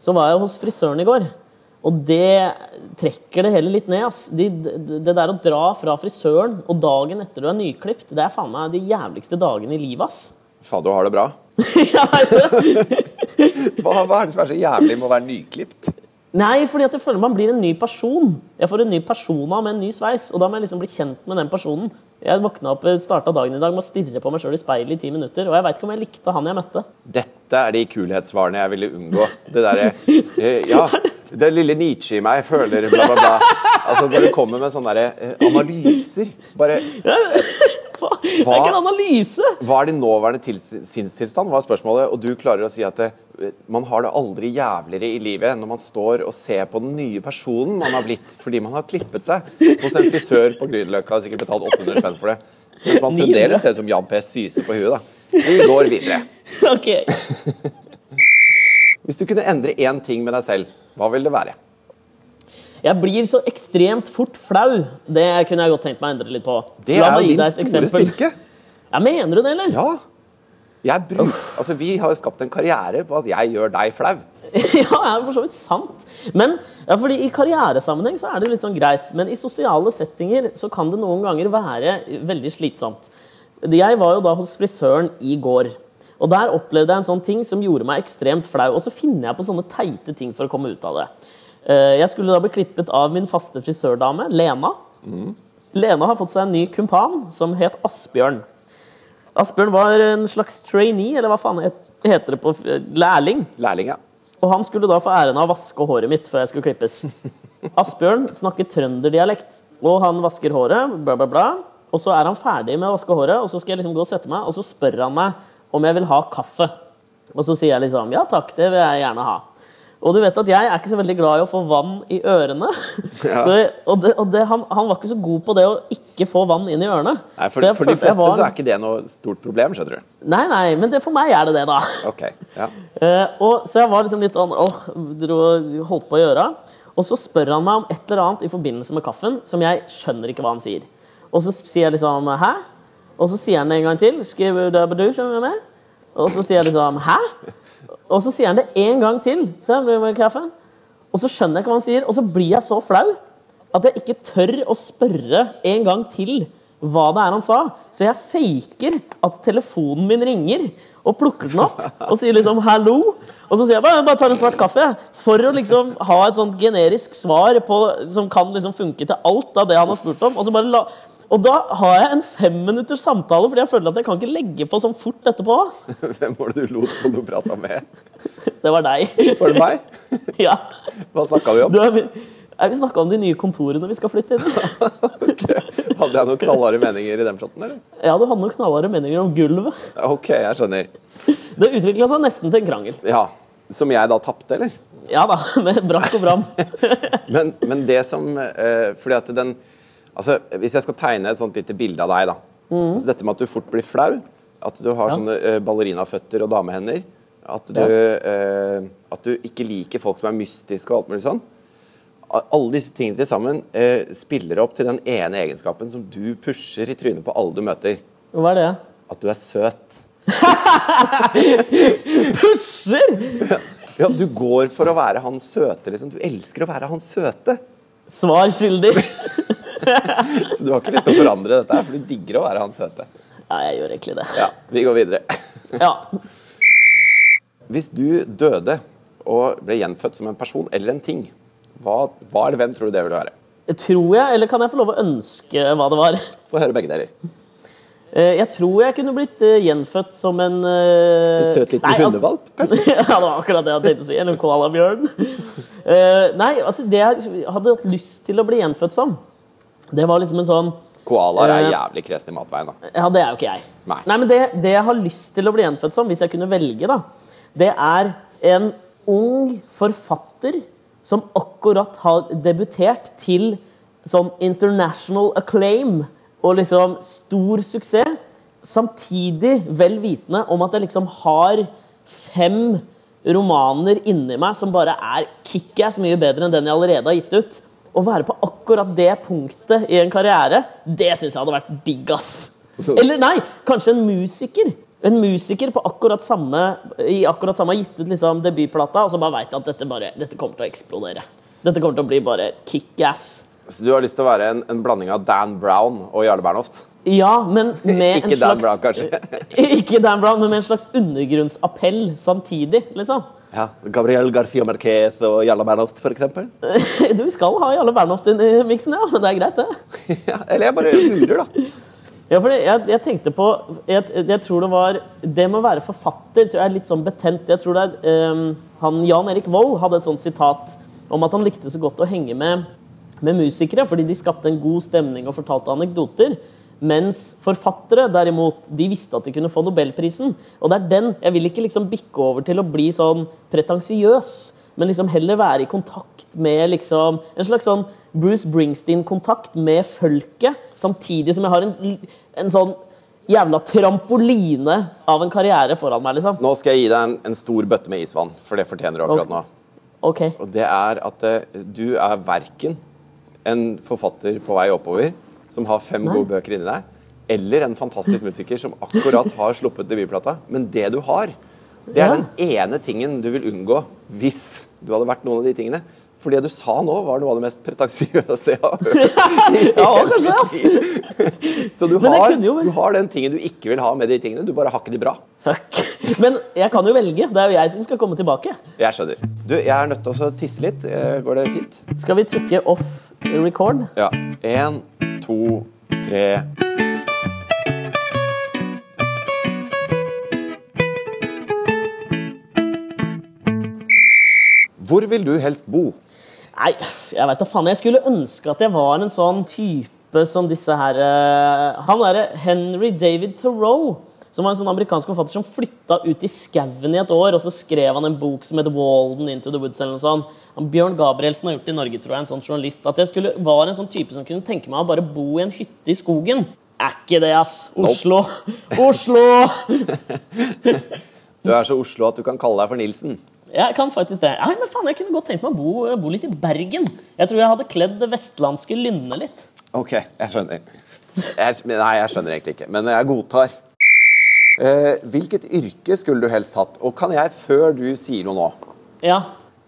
så var jeg hos frisøren i går. Og det trekker det hele litt ned. Ass. De, det, det der å dra fra frisøren og dagen etter du er nyklipt, det er faen meg de jævligste dagene i livet, ass. Faen, du har det bra. *laughs* *laughs* Hva, hva er det som er så jævlig med å være nyklipt? Nei, fordi at jeg føler man blir en ny person. Jeg får en ny persona med en ny sveis, og da må jeg liksom bli kjent med den personen. Jeg våkna opp, starta dagen i dag med å stirre på meg sjøl i speilet i ti minutter, og jeg veit ikke om jeg likte han jeg møtte. Dette er de kulhetsvarene jeg ville unngå. Det derre eh, Ja, det lille Nietzsche i meg føler bla, bla, bla. Altså, når du kommer med sånne derre eh, analyser Bare Hva? Det er ikke en analyse! Hva er din nåværende tils- sinnstilstand? var spørsmålet. Og du klarer å si at det, man har det aldri jævligere i livet når man står og ser på den nye personen man har blitt fordi man har klippet seg hos en frisør på Grünerløkka og sikkert betalt 800 spenn for det. Mens man 900. fremdeles ser ut som Jan P. Syse på huet, da. Vi går videre. *laughs* Ok. Hvis du kunne endre én ting med deg selv, hva vil det være? Jeg blir så ekstremt fort flau. Det kunne jeg godt tenkt meg å endre litt på. Det er jo din store eksempel. styrke. Ja, Mener du det, eller? Ja. Jeg bruk, altså, vi har jo skapt en karriere på at jeg gjør deg flau. *laughs* ja, det er for så vidt sant. Men ja, fordi I karrieresammenheng så er det litt sånn greit, men i sosiale settinger så kan det noen ganger være veldig slitsomt. Jeg var jo da hos frisøren i går. Og Der opplevde jeg en sånn ting som gjorde meg ekstremt flau. Og så finner jeg på sånne teite ting for å komme ut av det. Eh, Jeg skulle da bli klippet av min faste frisørdame, Lena. Lena har fått seg en ny kumpan som het Asbjørn. Asbjørn var en slags trainee, eller hva faen heter det på lærling. Lærling, ja. Og han skulle da få æren av å vaske håret mitt før jeg skulle klippes. *laughs* Asbjørn snakker trønderdialekt, og han vasker håret, bla, bla, bla. Og så er han ferdig med å vaske håret, og så skal jeg liksom gå og sette meg, og så spør han meg om jeg vil ha kaffe. Og så sier jeg liksom ja takk, det vil jeg gjerne ha. Og du vet at jeg er ikke så veldig glad i å få vann i ørene. *laughs* Ja. Så, og det, og det, han, han var ikke så god på det å ikke få vann inn i ørene. Nei, for, jeg for de fleste var- så er ikke det noe stort problem, skjønner du. Nei, nei, men det, for meg er det det, da. Ok, ja. Uh, *laughs* og, så jeg var liksom litt sånn åh, dro, holdt på å gjøre. Og så spør han meg om et eller annet i forbindelse med kaffen som jeg skjønner ikke hva han sier. Og så sier jeg liksom 'hæ?' Og så sier han det en gang til. Skriver du du, skjønner du med? Og så sier jeg liksom 'hæ?' Og så sier han det en gang til. Så. Og så skjønner jeg hva han sier, og så blir jeg så flau at jeg ikke tør å spørre en gang til hva det er han sa. Så jeg faker at telefonen min ringer, og plukker den opp og sier liksom 'hallo'. Og så sier jeg bare, bare tar en svart kaffe, for å liksom ha et sånt generisk svar på, som kan liksom funke til alt av det han har spurt om. Og, så bare la, og da har jeg en femminutters samtale, fordi jeg føler at jeg kan ikke legge på sånn fort etterpå. *laughs* Hvem var det du lot som du prata med? *laughs* Det var deg. Var det meg? *laughs* ja. Hva snakka vi om? Du vi snakka om de nye kontorene vi skal flytte inn i. Hadde jeg noen knallharde meninger i den fronten, eller? Ja, du hadde noen knallharde meninger om gulvet. Ok, jeg skjønner. Det utvikla seg nesten til en krangel. Ja, Som jeg da tapte, eller? Ja da, med brakk og bram. Men, men det som eh, Fordi at den Altså, Hvis jeg skal tegne et sånt lite bilde av deg, da. Så dette med at du fort blir flau, at du har Ja. sånne eh, ballerinaføtter og damehender, at du, eh, at du ikke liker folk som er mystiske og alt mulig sånn. Alle disse tingene til sammen eh, spiller opp til den ene egenskapen som du pusher i trynet på alle du møter. Hva er det? At du er søt. *laughs* Pusher! Ja, Du går for å være han søte, liksom. Du elsker å være han søte. Svar skyldig. *laughs* *laughs* Så du har ikke lyst til å forandre dette, her, for du digger å være han søte. Ja, jeg gjør egentlig det. Ja, vi går videre. Ja. Hvis du døde og ble gjenfødt som en person eller en ting, hva, hva eller hvem tror du det ville være? Tror jeg, eller kan jeg få lov å ønske hva det var? Få høre begge deler. Eh, Jeg tror jeg kunne blitt eh, gjenfødt som en eh, En søt liten nei, altså- hundevalp, kanskje? *laughs* ja, det var akkurat det jeg hadde tenkt å si. Eller en koalabjørn. Nei, altså det jeg hadde hatt lyst til å bli gjenfødt som, det var liksom en sånn Koalaer er Eh, jævlig kresne i matveien. da. Ja, det er jo ikke jeg. Nei. men det, det jeg har lyst til å bli gjenfødt som, hvis jeg kunne velge, da, det er en ung forfatter som akkurat har debutert til sånn international acclaim og liksom stor suksess, samtidig vel vitende om at jeg liksom har fem romaner inni meg som bare er kickass mye bedre enn den jeg allerede har gitt ut. Å være på akkurat det punktet i en karriere, det syns jeg hadde vært digg, ass. Eller nei, kanskje en musiker. En musiker på akkurat samme, i akkurat samme har gitt ut liksom debutplata, og så bare veit at dette, bare, dette kommer til å eksplodere. Dette kommer til å bli bare kickass. Så du har lyst til å være en, en blanding av Dan Brown og Jarle Bernhoft? Ja, men med *laughs* en Dan Brown. *laughs* Ikke Dan Brown, men med en slags undergrunnsappell samtidig, liksom. Ja, Gabriel Garcia Marquez og Jarle Bernhoft, eksempel? *laughs* Du skal ha Jarle Bernhoft inn i miksen, ja. Det er greit, det. *laughs* ja, eller jeg bare lurer, da. Ja, for jeg, jeg tenkte på jeg, jeg tror det var Det med å være forfatter tror jeg er litt sånn betent. Jeg tror det er um, han Jan Erik Vold hadde et sånt sitat om at han likte så godt å henge med, med musikere fordi de skapte en god stemning og fortalte anekdoter. Mens forfattere derimot, de visste at de kunne få nobelprisen. Og det er den Jeg vil ikke liksom bikke over til å bli sånn pretensiøs, men liksom heller være i kontakt med liksom En slags sånn Bruce Bringsteen-kontakt med folket, samtidig som jeg har en, en sånn jævla trampoline av en karriere foran meg, liksom. Nå skal jeg gi deg en, en stor bøtte med isvann, for det fortjener du akkurat nå. Okay. Og det er at eh, du er verken en forfatter på vei oppover som har fem Nei. gode bøker inni deg, eller en fantastisk musiker som akkurat har sluppet debutplata. Men det du har, det er Ja. den ene tingen du vil unngå hvis du hadde vært noen av de tingene. For det du sa nå, var noe av det mest pretensiøse jeg har hørt. Ja, kanskje, ass. *laughs* Så du det har, du har den tingen du ikke vil ha med de tingene. Du bare har ikke de bra. Fuck. Men jeg kan jo velge. Det er jo jeg som skal komme tilbake. Jeg skjønner. Du, jeg er nødt til å tisse litt. Eh, Går det fint? Skal vi trykke off record? Ja. Én, to, tre Hvor vil du helst bo? Nei, jeg vet da faen. Jeg skulle ønske at jeg var en sånn type som disse her eh, Han derre Henry David Thoreau, som var en sånn amerikansk forfatter som flytta ut i skauen i et år, og så skrev han en bok som heter 'Walden Into the Woods'. eller noe sånt. Han, Bjørn Gabrielsen har gjort det i Norge, tror jeg, en sånn journalist. At jeg skulle var en sånn type som kunne tenke meg å bare bo i en hytte i skogen. Er ikke det, ass. Oslo. *laughs* Oslo! Du er så Oslo at du kan kalle deg for Nilsen. Jeg kan faktisk det. Nei, men faen, Jeg kunne godt tenkt meg å bo, bo litt i Bergen. Jeg tror jeg hadde kledd det vestlandske lynnet litt. Ok, jeg skjønner. Jeg, nei, jeg skjønner egentlig ikke, men jeg godtar. Eh, hvilket yrke skulle du helst hatt? Og kan jeg, før du sier noe nå Ja.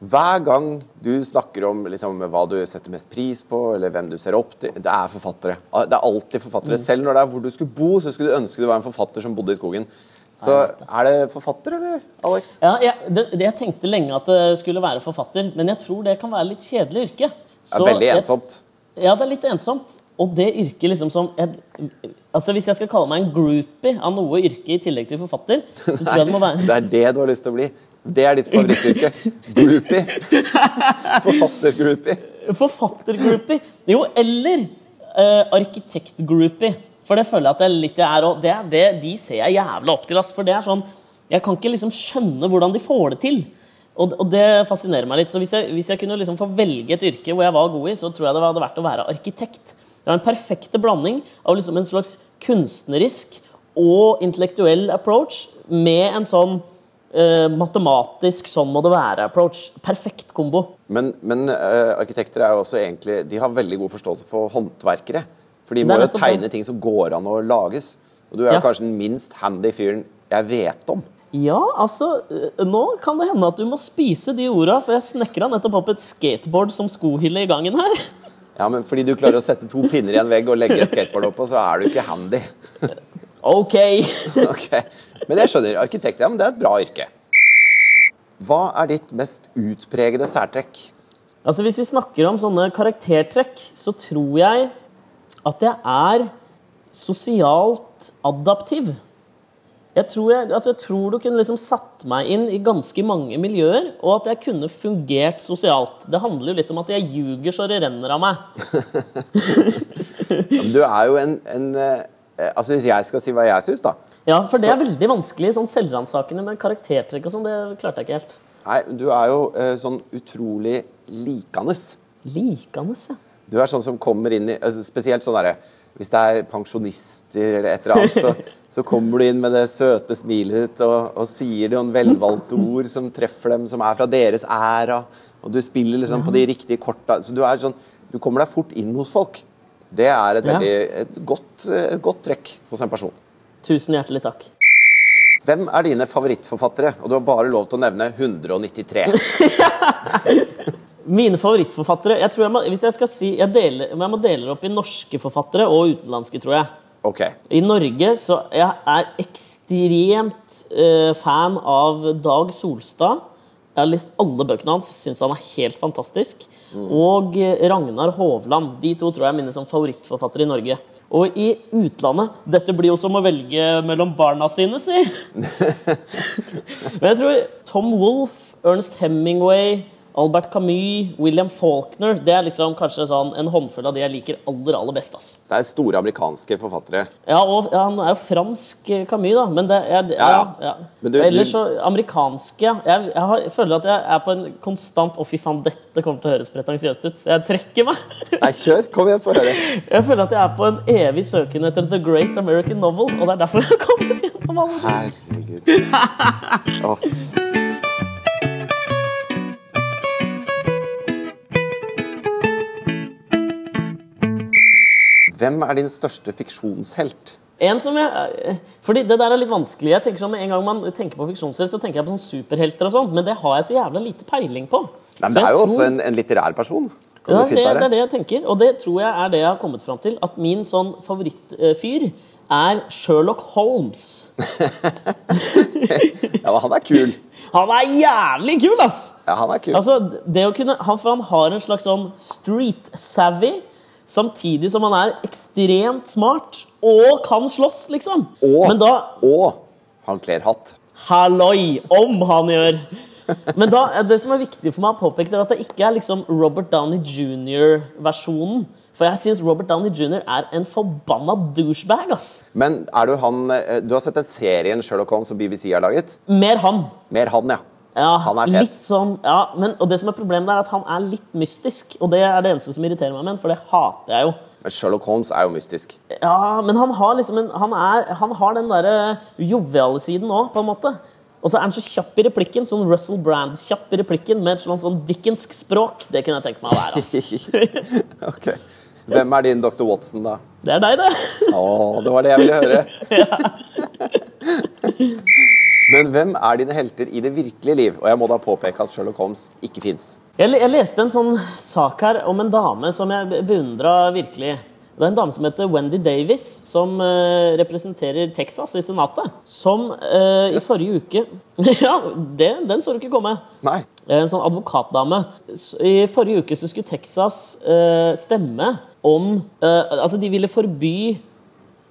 Hver gang du snakker om liksom, hva du setter mest pris på, eller hvem du ser opp til Det er forfattere. Det er alltid forfattere. Selv når det er hvor du skulle bo, så skulle du ønske du var en forfatter som bodde i skogen. Så er det forfatter, eller, Alex? Ja, jeg, det, jeg tenkte lenge at det skulle være forfatter, men jeg tror det kan være litt kjedelig yrke. Det er veldig jeg- ensomt. Ja, det er litt ensomt. Og det yrket liksom som jeg, Altså Hvis jeg skal kalle meg en groupie av noe yrke i tillegg til forfatter, så tror jeg det må være *laughs* Det er det du har lyst til å bli. Det er ditt favorittyrke. Groupie. Forfattergroupie. Forfattergroupie. Jo, eller uh, arkitektgroupie. For det føler jeg at er litt jeg er, og det er det, de ser jeg jævla opp til. Ass, for det er sånn Jeg kan ikke liksom skjønne hvordan de får det til. Og, og det fascinerer meg litt. Så hvis jeg, hvis jeg kunne liksom få velge et yrke hvor jeg var god i, så tror jeg det hadde vært å være arkitekt. Det var en perfekte blanding av liksom en slags kunstnerisk og intellektuell approach med en sånn eh, matematisk 'sånn må det være'-approach. Perfekt kombo. Men, men uh, arkitekter er jo også egentlig De har veldig god forståelse for håndverkere. For de må jo tegne ting som går an å lages. Og du er jo kanskje den minst handy fyren jeg vet om. Ja, altså uh, Nå kan det hende at du må spise de orda, for jeg snekra nettopp opp et skateboard som skohylle i gangen her. Ja, men Fordi du klarer å sette to pinner i en vegg og legge et skateboard oppå, så er du ikke handy. *laughs* Ok. *laughs* okay. Men jeg skjønner. Arkitekt, ja, men det er et bra yrke. Hva er ditt mest utpregede særtrekk? Altså Hvis vi snakker om sånne karaktertrekk, så tror jeg at jeg er sosialt adaptiv. Jeg tror, jeg, altså jeg tror du kunne liksom satt meg inn i ganske mange miljøer, og at jeg kunne fungert sosialt. Det handler jo litt om at jeg ljuger så det renner av meg. *laughs* Du er jo en, en eh, Altså Hvis jeg skal si hva jeg syns, da Ja, For det Så- er veldig vanskelig, sånn selvransakende med karaktertrekk og sånn. Det klarte jeg ikke helt. Nei, du er jo eh, sånn utrolig likende. Likende, ja. Du er sånn som kommer inn i altså, Spesielt sånn derre Hvis det er pensjonister eller et eller annet, så, *laughs* så kommer du inn med det søte smilet ditt og, og sier noen velvalgte ord som treffer dem, som er fra deres æra. Og du spiller liksom på de riktige korta. Så du er sånn Du kommer deg fort inn hos folk. Det er et veldig et godt, et godt trekk hos en person. Tusen hjertelig takk. Hvem er dine favorittforfattere? Og du har bare lov til å nevne 193. *laughs* Mine favorittforfattere jeg tror jeg må, Hvis jeg skal si jeg, deler, jeg må dele det opp i norske forfattere og utenlandske, tror jeg. Okay. I Norge så jeg er ekstremt uh, fan av Dag Solstad. Jeg har lest alle bøkene hans, syns han er helt fantastisk. Og eh, Ragnar Hovland. De to tror jeg er mine som favorittforfattere i Norge. Og i utlandet Dette blir jo som å velge mellom barna sine, si. *laughs* Men jeg tror Tom Wolfe, Ernst Hemingway, Albert Camus, William Faulkner Det er liksom kanskje sånn en håndfull av de jeg liker aller aller best. ass. Det er store amerikanske forfattere. Ja, og ja, Han er jo fransk eh, Camus, da. Men det er, Ja, ja. Men du- Ellers så amerikanske jeg, jeg, har, jeg føler at jeg er på en konstant Å, fy faen, dette kommer til å høres pretensiøst ut, så jeg trekker meg. *laughs* Nei, kjør! Kom igjen, få høre. Jeg føler at jeg er på en evig søken etter The Great American Novel, og det er derfor jeg har kommet gjennom alle de. Herregud. Åh. Hvem er din største fiksjonshelt? En som jeg, fordi Det der er litt vanskelig. Jeg tenker sånn, En gang man tenker på fiksjonsserier, så tenker jeg på sånn superhelter og sånn, men det har jeg så jævla lite peiling på. Nei, men Det er jo tror- også en, en litterær person. Kan Ja, det det, det er det jeg tenker, og det tror jeg er det jeg har kommet fram til. At min sånn favorittfyr er Sherlock Holmes. *laughs* Ja, men han er kul. Han er jævlig kul, ass! Ja, han er kul. Altså, det å kunne, han, for han har en slags sånn street savvy, samtidig som han er ekstremt smart og kan slåss, liksom. og, Men da og han kler hatt. Halloi! Om han gjør! Men da, det som er viktig for meg å påpeke, er at det ikke er liksom Robert Downey jr.-versjonen. For jeg syns Robert Downey jr. er en forbanna douchebag. ass. Men er du han eh, Du har sett den serien Sherlock Holmes som BBC har laget? Mer han. Mer han, ja. Ja, Han er fet. Litt sånn, ja, men, og det som er problemet er at han er litt mystisk. Og det er det eneste som irriterer meg med ham, for det hater jeg jo. Men Sherlock Holmes er jo mystisk. Ja, Men han har liksom en, han, er, han har den derre joviale siden òg, på en måte. Og så er han så kjapp i replikken, sånn Russell Brand-kjapp i replikken med et sånn, sånn dickensk språk. Det kunne jeg tenke meg å være. Altså. *laughs* ok. Hvem er din Dr. Watson, da? Det er deg, det. Å, det var det jeg ville høre. *laughs* Men hvem er dine helter i det virkelige liv? Og jeg må da påpeke at Sherlock Holmes ikke fins. Jeg, jeg leste en sånn sak her om en dame som jeg beundra virkelig. Det er en dame som heter Wendy Davis, som uh, representerer Texas i Senatet. Som eh, i forrige uke *laughs* Ja, det, den så du ikke komme. Nei. En sånn advokatdame. I forrige uke så skulle Texas uh, stemme om eh, Altså, de ville forby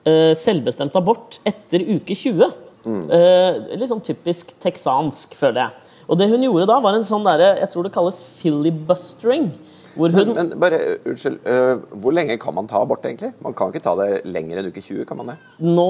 eh, selvbestemt abort etter uke 20. Eh, litt sånn typisk texansk, føler jeg. Og det hun gjorde da, var en sånn derre Jeg tror det kalles filibustering. Hvor hun Men, men bare, unnskyld, uh, hvor lenge kan man ta abort, egentlig? Man kan ikke ta det lenger enn uke 20, kan man det? Nå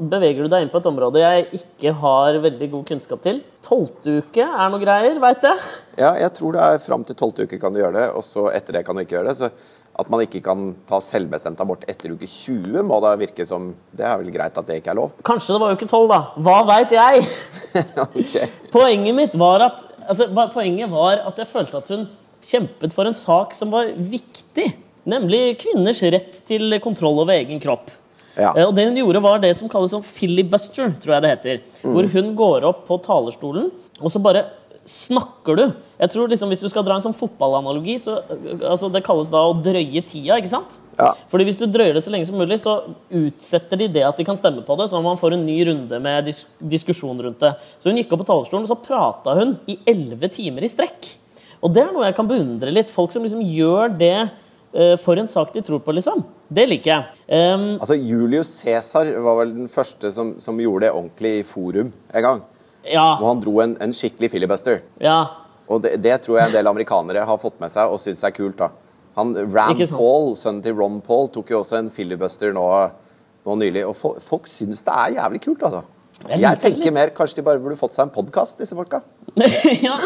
beveger du deg inn på et område jeg ikke har veldig god kunnskap til. Tolvte uke er noe greier, veit jeg. Ja, jeg tror det er fram til 12. uke kan du gjøre det, og så etter det kan du ikke gjøre det. Så at man ikke kan ta selvbestemt abort etter uke 20, må da virke som Det er vel greit at det ikke er lov? Kanskje det var uke tolv, da. Hva veit jeg? *laughs* okay. Poenget mitt var at altså, Poenget var at jeg følte at hun kjempet for en sak som var viktig. Nemlig kvinners rett til kontroll over egen kropp. Ja. Eh, Og det hun gjorde, var det som kalles filibuster, tror jeg det heter. Hvor hun går opp på talerstolen, og så bare snakker du. Jeg tror liksom Hvis du skal dra en sånn fotballanalogi, så eh, altså det kalles da å drøye tida. ikke sant? Ja. Fordi Hvis du drøyer det så lenge som mulig, så utsetter de det at de kan stemme på det, så man får en ny runde med dis diskusjon rundt det. Så hun gikk opp på talerstolen, og så prata hun i elleve timer i strekk. Og det er noe jeg kan beundre litt. Folk som liksom gjør det uh, for en sak de tror på, liksom. Det liker jeg. Um, Altså, Julius Cæsar var vel den første som, som gjorde det ordentlig i forum en gang. Ja. Og han dro en, en skikkelig filibuster. Ja. Og det, det tror jeg en del amerikanere har fått med seg og syns er kult. da. Han, Rand Paul, sønnen til Ron Paul, tok jo også en filibuster nå, nå nylig. Og fo folk syns det er jævlig kult, altså. Jeg Jeg, tenker mer kanskje de bare burde fått seg en podkast, disse folka. *laughs* ja.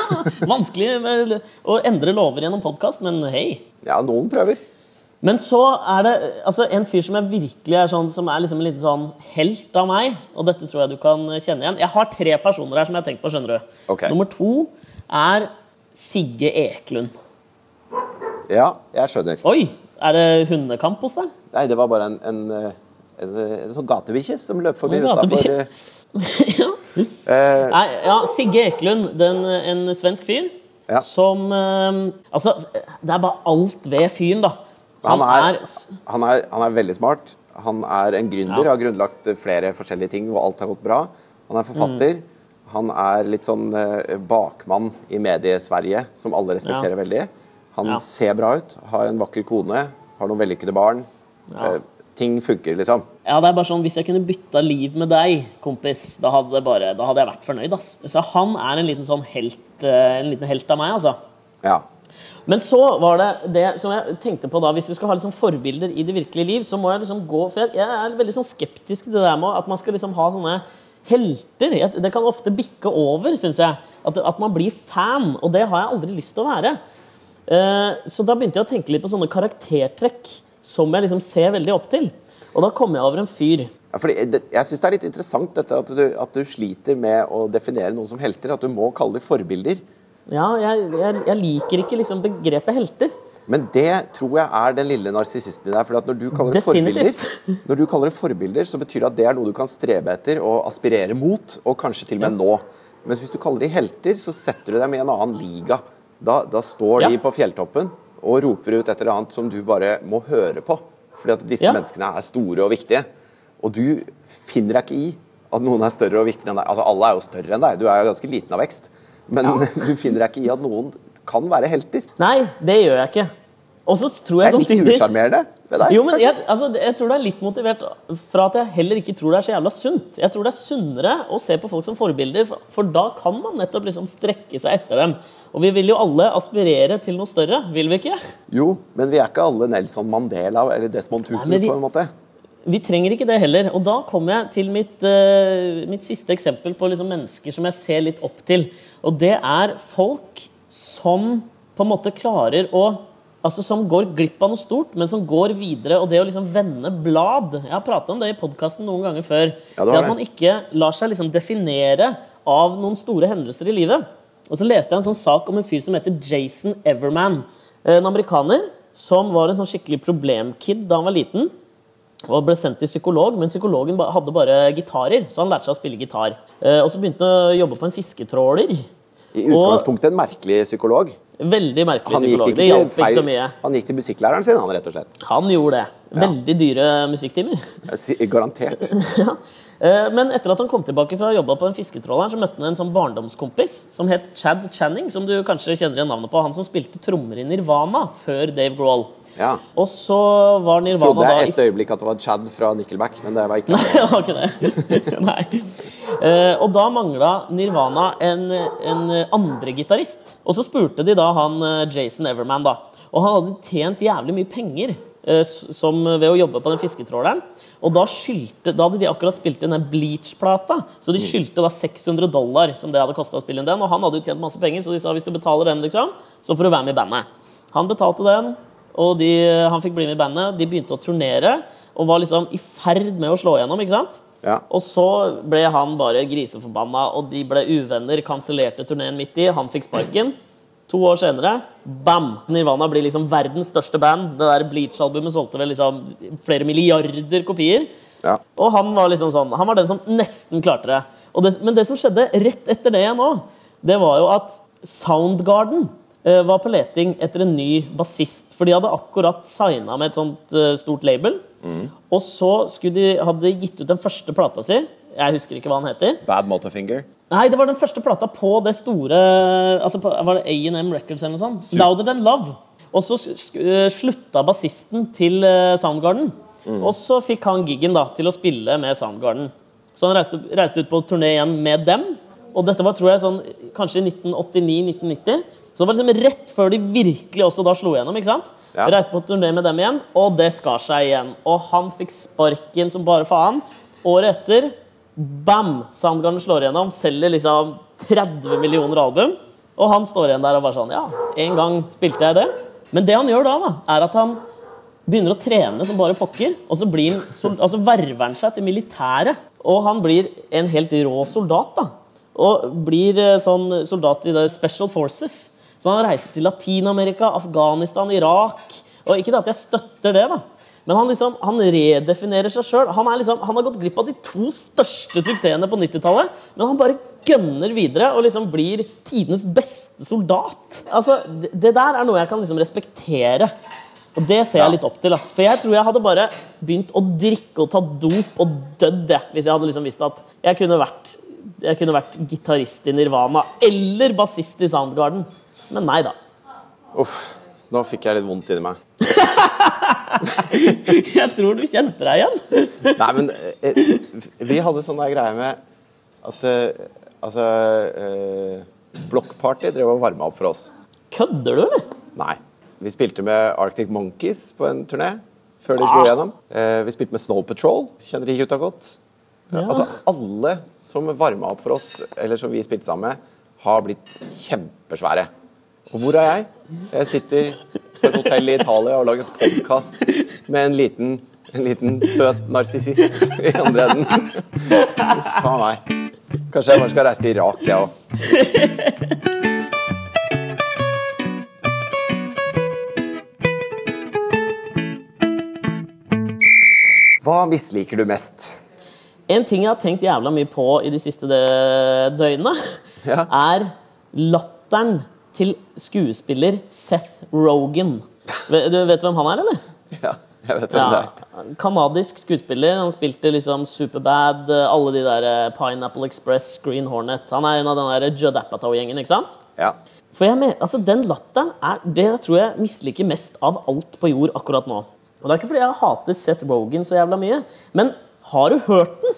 Vanskelig å endre lover gjennom podkast, men hei. Ja, noen prøver. Men så er det altså, en fyr som jeg virkelig er sånn Som er liksom en liten sånn helt av meg, og dette tror jeg du kan kjenne igjen. Jeg har tre personer her som jeg har tenkt på, skjønner du. Okay. Nummer to er Sigge Eklund. Ja, jeg skjønner. Oi! Er det hundekamp hos deg? Nei, det var bare en, en, eh, en, eh, en sånn gatebikkje som løp forbi utafor *laughs* ja. eh, Nei, ja, Sigge Eklund, den, en svensk fyr. Ja. som eh, Altså, det er bare alt ved fyren, da. Han er, han, er, han er veldig smart. Han er en gründer, Ja. har grunnlagt flere forskjellige ting hvor alt har gått bra. Han er forfatter. Mm. Han er litt sånn eh, bakmann i Medie-Sverige, som alle respekterer Ja. veldig. Han Ja. ser bra ut, har en vakker kone, har noen vellykkede barn. Eh, ting funker, liksom. Ja, det er bare sånn, Hvis jeg kunne bytta liv med deg, kompis, da hadde, bare, da hadde jeg vært fornøyd. ass. Så han er en liten sånn helt, eh, en liten helt av meg, altså. Ja. Men så var det det som jeg tenkte på da, hvis du skal ha liksom forbilder i det virkelige liv, så må jeg liksom gå For jeg, jeg er veldig sånn skeptisk til det der med at man skal liksom ha sånne helter. Det kan ofte bikke over, syns jeg. At, at man blir fan, og det har jeg aldri lyst til å være. Uh, så da begynte jeg å tenke litt på sånne karaktertrekk som jeg liksom ser veldig opp til. Og da kom jeg over en fyr. Ja, det, jeg syns det er litt interessant dette at du, at du sliter med å definere noen som helter. At du må kalle dem forbilder. Ja, jeg, jeg, jeg liker ikke liksom begrepet helter. Men det tror jeg er den lille narsissisten i deg. For at når du *laughs* når du kaller det forbilder, så betyr det at det er noe du kan strebe etter og aspirere mot, og kanskje til og med nå. Mens hvis du kaller de helter, så setter du dem i en annen liga. Da, da står Ja. de på fjelltoppen og roper ut et eller annet som du bare må høre på. Fordi at disse Ja. menneskene er store og viktige. Og du finner deg ikke i at noen er større og viktigere enn deg. Altså Alle er jo større enn deg, du er jo ganske liten av vekst. Men *laughs* du finner deg ikke i at noen kan være helter. Nei, det gjør jeg ikke. Og så tror Det jeg er litt usjarmerende ved deg. Jo, men jeg, altså, jeg tror det er litt motivert fra at jeg heller ikke tror det er så jævla sunt. Jeg tror det er sunnere å se på folk som forbilder, for, for da kan man nettopp liksom strekke seg etter dem. Og vi vil jo alle aspirere til noe større, vil vi ikke? Jo, men vi er ikke alle Nelson Mandela eller Desmond Tutu Nei, vi- på en måte. Vi trenger ikke det heller. Og da kommer jeg til mitt, eh, mitt siste eksempel på liksom mennesker som jeg ser litt opp til. Og det er folk som på en måte klarer å Altså Som går glipp av noe stort, men som går videre. Og det å liksom vende blad Jeg har prata om det i podkasten noen ganger før. Ja, det det At man ikke lar seg liksom definere av noen store hendelser i livet. Og så leste jeg en sånn sak om en fyr som heter Jason Everman. En amerikaner som var en sånn skikkelig problemkid da han var liten og ble sendt til psykolog, men psykologen hadde bare gitarer, så han lærte seg å spille gitar. Eh, og så begynte han å jobbe på en fisketråler. I utgangspunktet en merkelig psykolog. Veldig merkelig Han psykolog. Det hjalp ikke så mye. han gikk til musikklæreren sin, han, rett og slett. Han gjorde det. Veldig dyre musikktimer. Garantert. *laughs* ja. Eh, Men etter at han kom tilbake fra å jobbe på en fisketråler, så møtte han en sånn barndomskompis som het Chad Channing, som du kanskje kjenner igjen navnet på. Han som spilte trommer i Nirvana før Dave Grohl. Ja. Og så var Nirvana Trodde da jeg et øyeblikk at det var Chad fra Nickelback, men det var ikke *laughs* Nei, det var ikke det. *laughs* Nei. Uh, og da mangla Nirvana en, en andre gitarist. Og så spurte de da han eh, Jason Everman, da. Og han hadde tjent jævlig mye penger uh, som ved å jobbe på den fisketråleren. Og da, skyldte, da hadde de akkurat spilt inn den Bleach-plata, så de skyldte da 600 dollar som det hadde å spille inn den. Og han hadde jo tjent masse penger, så de sa hvis du betaler den, liksom, så får du være med i bandet. Han betalte den, og de, han fikk bli med i bandet. De begynte å turnere og var liksom i ferd med å slå igjennom. ikke sant? Ja. Og så ble han bare griseforbanna, og de ble uvenner. Kansellerte turneen midt i. Han fikk sparken. To år senere, bam! Nirvana blir liksom verdens største band. Det der Bleach-albumet solgte vel liksom flere milliarder kopier. Ja. Og han var liksom sånn Han var den som nesten klarte det. Og det men det som skjedde rett etter det igjen nå, det var jo at Soundgarden eh, var på leting etter en ny bassist. For de hadde akkurat signa med et sånt eh, stort label. Og så de, hadde de gitt ut den første plata si. Jeg husker ikke hva den heter. Bad Motorfinger. Nei, det var den første plata på det store altså på, Var det A&M Records eller noe sånt? Louder Than Love. Og så eh, slutta bassisten til Soundgarden. Soundgarden. Og så fikk han giggen da, til å spille med Soundgarden. Så han reiste, reiste ut på turné igjen med dem. Og dette var tror jeg sånn, kanskje i 1989-1990. Så det var liksom rett før de virkelig også da slo igjennom. ikke sant? Ja. Reiste på turné med dem igjen, og det skar seg igjen. Og han fikk sparken som bare faen. Året etter, bam! Soundgarden slår igjennom, selger liksom 30 millioner album. Og han står igjen der og bare sånn Ja, en gang spilte jeg det. Men det han gjør da, da er at han begynner å trene som bare pokker. Og så blir han, altså verver han seg til militæret. Og han blir en helt rå soldat. da. Og blir eh, sånn soldat i det Special Forces. Så han reiser til Latin-Amerika, Afghanistan, Irak. Og ikke det at jeg støtter det, da. Men han, liksom, han redefinerer seg sjøl. Han, liksom, han har gått glipp av de to største suksessene på 90-tallet, men han bare gønner videre og liksom blir tidenes beste soldat. Altså, det, det der er noe jeg kan liksom respektere. Og det ser jeg litt opp til. Ass. For jeg tror jeg hadde bare begynt å drikke og ta dop og dødd hvis jeg hadde liksom visst at jeg kunne vært, jeg kunne vært gitarist i Nirvana eller bassist i Soundgarden. Men nei da. Uff, nå fikk jeg litt vondt inni meg. *laughs* Jeg tror du kjente deg igjen. *laughs* Nei, men eh, vi hadde sånn der greie med at eh, Altså eh, Blokkparty drev og varma opp for oss. Kødder du, eller? Nei. Vi spilte med Arctic Monkeys på en turné før de slo igjennom. Eh, vi spilte med Snow Patrol. Kjenner de gutta godt? Ja. Altså, alle som varma opp for oss, eller som vi spilte sammen med, har blitt kjempesvære. Og hvor er jeg? Jeg sitter på et hotell i Italia og lager podkast med en liten, en liten søt narsissist i andre enden. Faen meg. Kanskje jeg bare skal reise til Irak, jeg òg. Hva misliker du mest? En ting jeg har tenkt jævla mye på i de siste døgnene, Ja. er latteren til skuespiller Seth Rogan. Du vet hvem han er, eller? Ja, jeg vet hvem det Ja, er. Kanadisk skuespiller. Han spilte liksom Superbad, eh, alle de der eh, Pineapple Express, Green Hornet. Han er en av den der Judd Apatow-gjengen, ikke sant? Ja. For jeg mener, altså Den latteren er det jeg tror jeg misliker mest av alt på jord akkurat nå. Og Det er ikke fordi jeg hater Seth Rogan så jævla mye, men har du hørt den?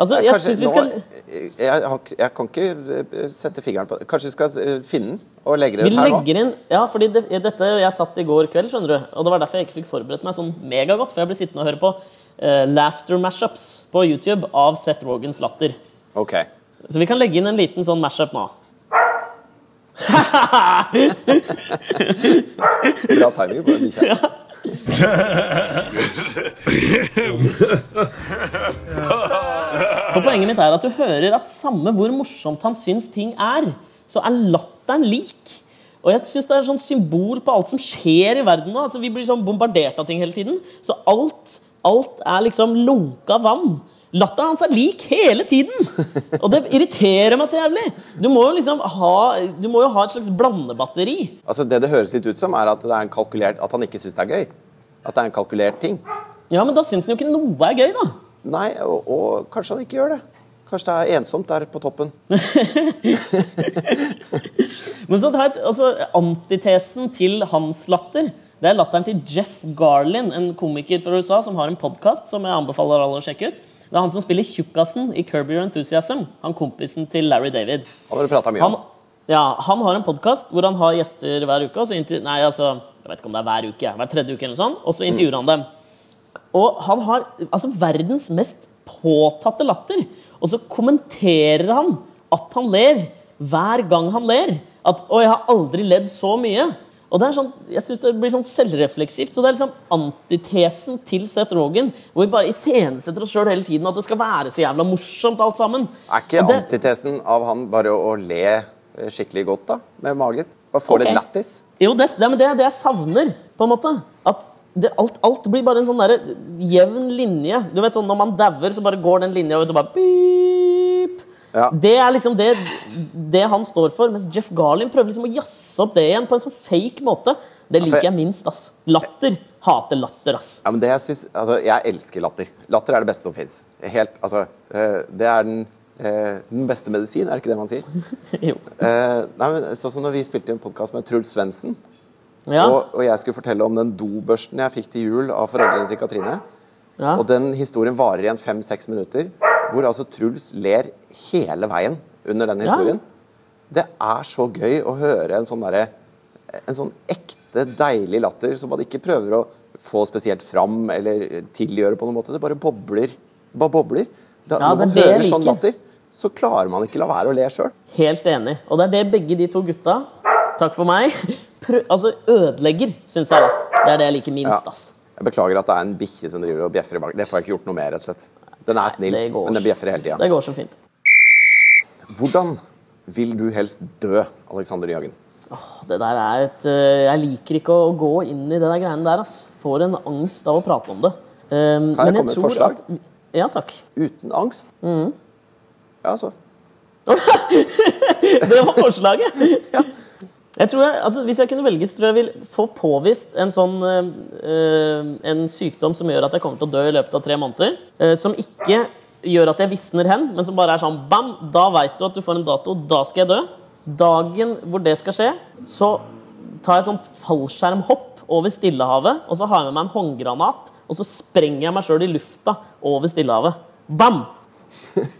Altså, jeg Kanskje vi nå- skal jeg, jeg kan ikke eh, sette fingeren på det. Kanskje vi skal eh, finne den og legge den Vi ut her nå? legger inn Ja, fordi det, dette jeg satt i går kveld, skjønner du. Og det var derfor jeg ikke fikk forberedt meg sånn megagodt. For jeg ble sittende og høre på uh, Laughter Mashups på YouTube av Seth Rogans latter. Okay. Så vi kan legge inn en liten sånn mashup nå. Bra timing på den bikkja. For poenget mitt er at du hører at samme hvor morsomt han syns ting er, så er latteren lik. Og jeg synes det er et sånn symbol på alt som skjer i verden nå. Altså, vi blir sånn bombardert av ting hele tiden. Så alt, alt er liksom lunka vann. Latteren hans er lik hele tiden! Og det irriterer meg så jævlig. Du må jo liksom ha, du må jo ha et slags blandebatteri. Altså, det det høres litt ut som, er at, det er en kalkulert, at han ikke syns det er gøy. At det er en kalkulert ting. Ja, men da syns han jo ikke noe er gøy, da. Nei, og, og kanskje han ikke gjør det. Kanskje det er ensomt der på toppen. *laughs* Men så det er, altså, Antitesen til hans latter Det er latteren til Jeff Garlin, en komiker fra USA som har en podkast som jeg anbefaler alle å sjekke ut. Det er han som spiller tjukkasen i Curb Your Enthusiasm. Han kompisen til Larry David. Han har mye Han, om. ja, han har en podkast hvor han har gjester hver uke. Nei, altså, jeg vet ikke om det er hver uke, hver tredje uke eller sånn. Og så intervjuer han dem. Og han har altså verdens mest påtatte latter. Og så kommenterer han at han ler hver gang han ler. At 'Å, jeg har aldri ledd så mye'. Og det er sånn, jeg synes det blir sånn selvrefleksivt. Så det er liksom antitesen til Seth Rogan, hvor vi bare iscenesetter oss sjøl hele tiden at det skal være så jævla morsomt alt sammen. Er ikke det- antitesen av han bare å, le skikkelig godt, da? Med magen? Bare få okay. litt lættis? Jo, det, det, men det er det jeg savner, på en måte. At det, alt, alt blir bare en sånn der, jevn linje. Du vet sånn Når man dauer, så bare går den linja ut og bare beep. Ja. Det er liksom det, det han står for. Mens Jeff Garlin prøver liksom å jazze opp det igjen på en sånn fake måte. Det liker jeg- jeg minst. ass. Latter. Hater latter, ass. Ja, men det jeg synes, altså, Jeg elsker latter. Latter er det beste som fins. Altså, eh, det er den, eh, den beste medisin, er det ikke det man sier? *laughs* jo. Eh, nei, men Sånn som når vi spilte i en podkast med Truls Svendsen, Ja. og, og jeg skulle fortelle om den dobørsten jeg fikk til jul av foreldrene til Katrine. ja. Og den historien varer igjen fem-seks minutter, hvor altså Truls ler hele veien under den Ja. historien. Det er så gøy å høre en sånn derre En sånn ekte, deilig latter som man ikke prøver å få spesielt fram eller tilgjøre på noen måte. Det bare bobler. Bare bobler. Da, Ja, når man er hører sånn latter, så klarer man ikke la være å le sjøl. Helt enig. Og det er det begge de to gutta, takk for meg, altså ødelegger, syns jeg. da. Det er det jeg liker minst. Ja. ass. Jeg beklager at det er en bikkje som driver og bjeffer i bak. Det får jeg ikke gjort noe med, rett og slett. Den er snill, Nei, men den bjeffer hele tida. det går så fint. Hvordan vil du helst dø, Alexander Nyhagen? Det der er et eh, Jeg liker ikke å gå inn i det der greiene der, ass. Får en angst av å prate om det. Um, Kan jeg men komme med et forslag? At, ja, takk. Uten angst. Mm. Ja, altså. *laughs* Det var forslaget! *laughs* Jeg tror jeg, altså Hvis jeg kunne velge, så tror jeg jeg vil få påvist en sånn eh, En sykdom som gjør at jeg kommer til å dø i løpet av tre måneder. eh, som ikke gjør at jeg visner hen, men som bare er sånn bam! Da veit du at du får en dato. Da skal jeg dø. Dagen hvor det skal skje, så tar jeg et sånt fallskjermhopp over Stillehavet, og så har jeg med meg en håndgranat, og så sprenger jeg meg sjøl i lufta over Stillehavet. Bam! *laughs*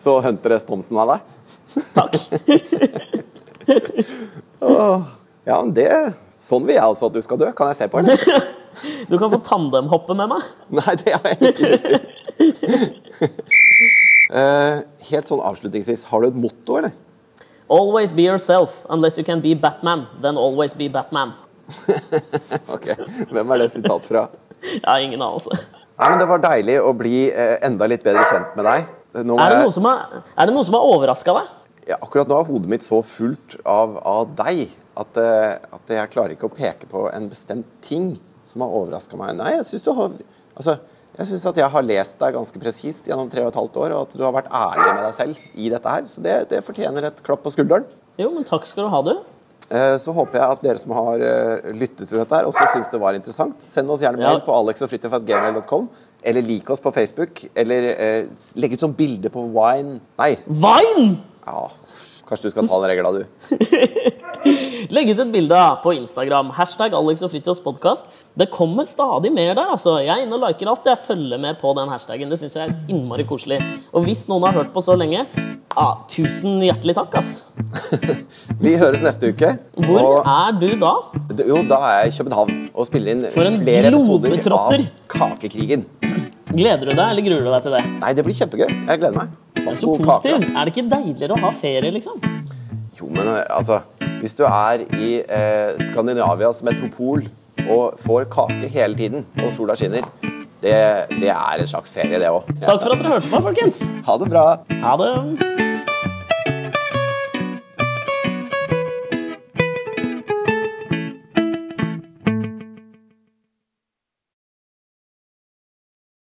Så Hunter S. Thomsen av deg? Takk. *laughs* Ja, men det Sånn vil jeg også at du skal dø. Kan jeg se på, eller? *laughs* Du kan få tandemhoppe med meg. Nei, det har jeg ikke lyst til. uh, *laughs* helt sånn avslutningsvis, har du et motto, eller? Always be yourself. Unless you can be Batman, then always be Batman. *laughs* Ok, Hvem er det sitat fra? Har ingen anelse. Nei, men Det var deilig å bli eh, enda litt bedre kjent med deg. Nå Er det noe som har, er det noe som har overraska deg? Ja, akkurat nå er hodet mitt så fullt av, av deg at, eh, at jeg klarer ikke å peke på en bestemt ting som har overraska meg. Nei, jeg syns du har Altså, jeg synes at jeg har lest deg ganske presist gjennom tre og et halvt år, og at du har vært ærlig med deg selv i dette her. Så det, det fortjener et klapp på skulderen. Jo, men takk skal du ha, du. Eh, Så håper jeg at dere som har eh, lyttet til dette her, også syns det var interessant. Send oss gjerne mail Ja. på alexogfritjof.gmail.com, eller lik oss på Facebook, eller eh, legg ut sånn bilde på wine Nei, Vine! Ja, kanskje du skal ta den regla, du. *laughs* Legg ut et bilde på Instagram. Hashtag Alex og Fritjofs podkast. Det kommer stadig mer der. altså. Jeg er inne og liker alt. Jeg følger med på den hashtaggen. Det syns jeg er innmari koselig. Og hvis noen har hørt på så lenge, ah, tusen hjertelig takk, ass. *laughs* Vi høres neste uke. Hvor og, er du da? jo, da er jeg i København og spiller inn flere episoder av. Kakekrigen. Gleder du deg, eller gruer du deg til det? Nei, det blir kjempegøy. Jeg gleder meg. Er så positiv. Er det ikke deiligere å ha ferie, liksom? Jo, men eh, altså Hvis du er i eh, Skandinavias metropol og får kake hele tiden, og sola skinner, det, det er en slags ferie, det òg. Takk for at dere hørte på, folkens. Ha det bra. Ha det.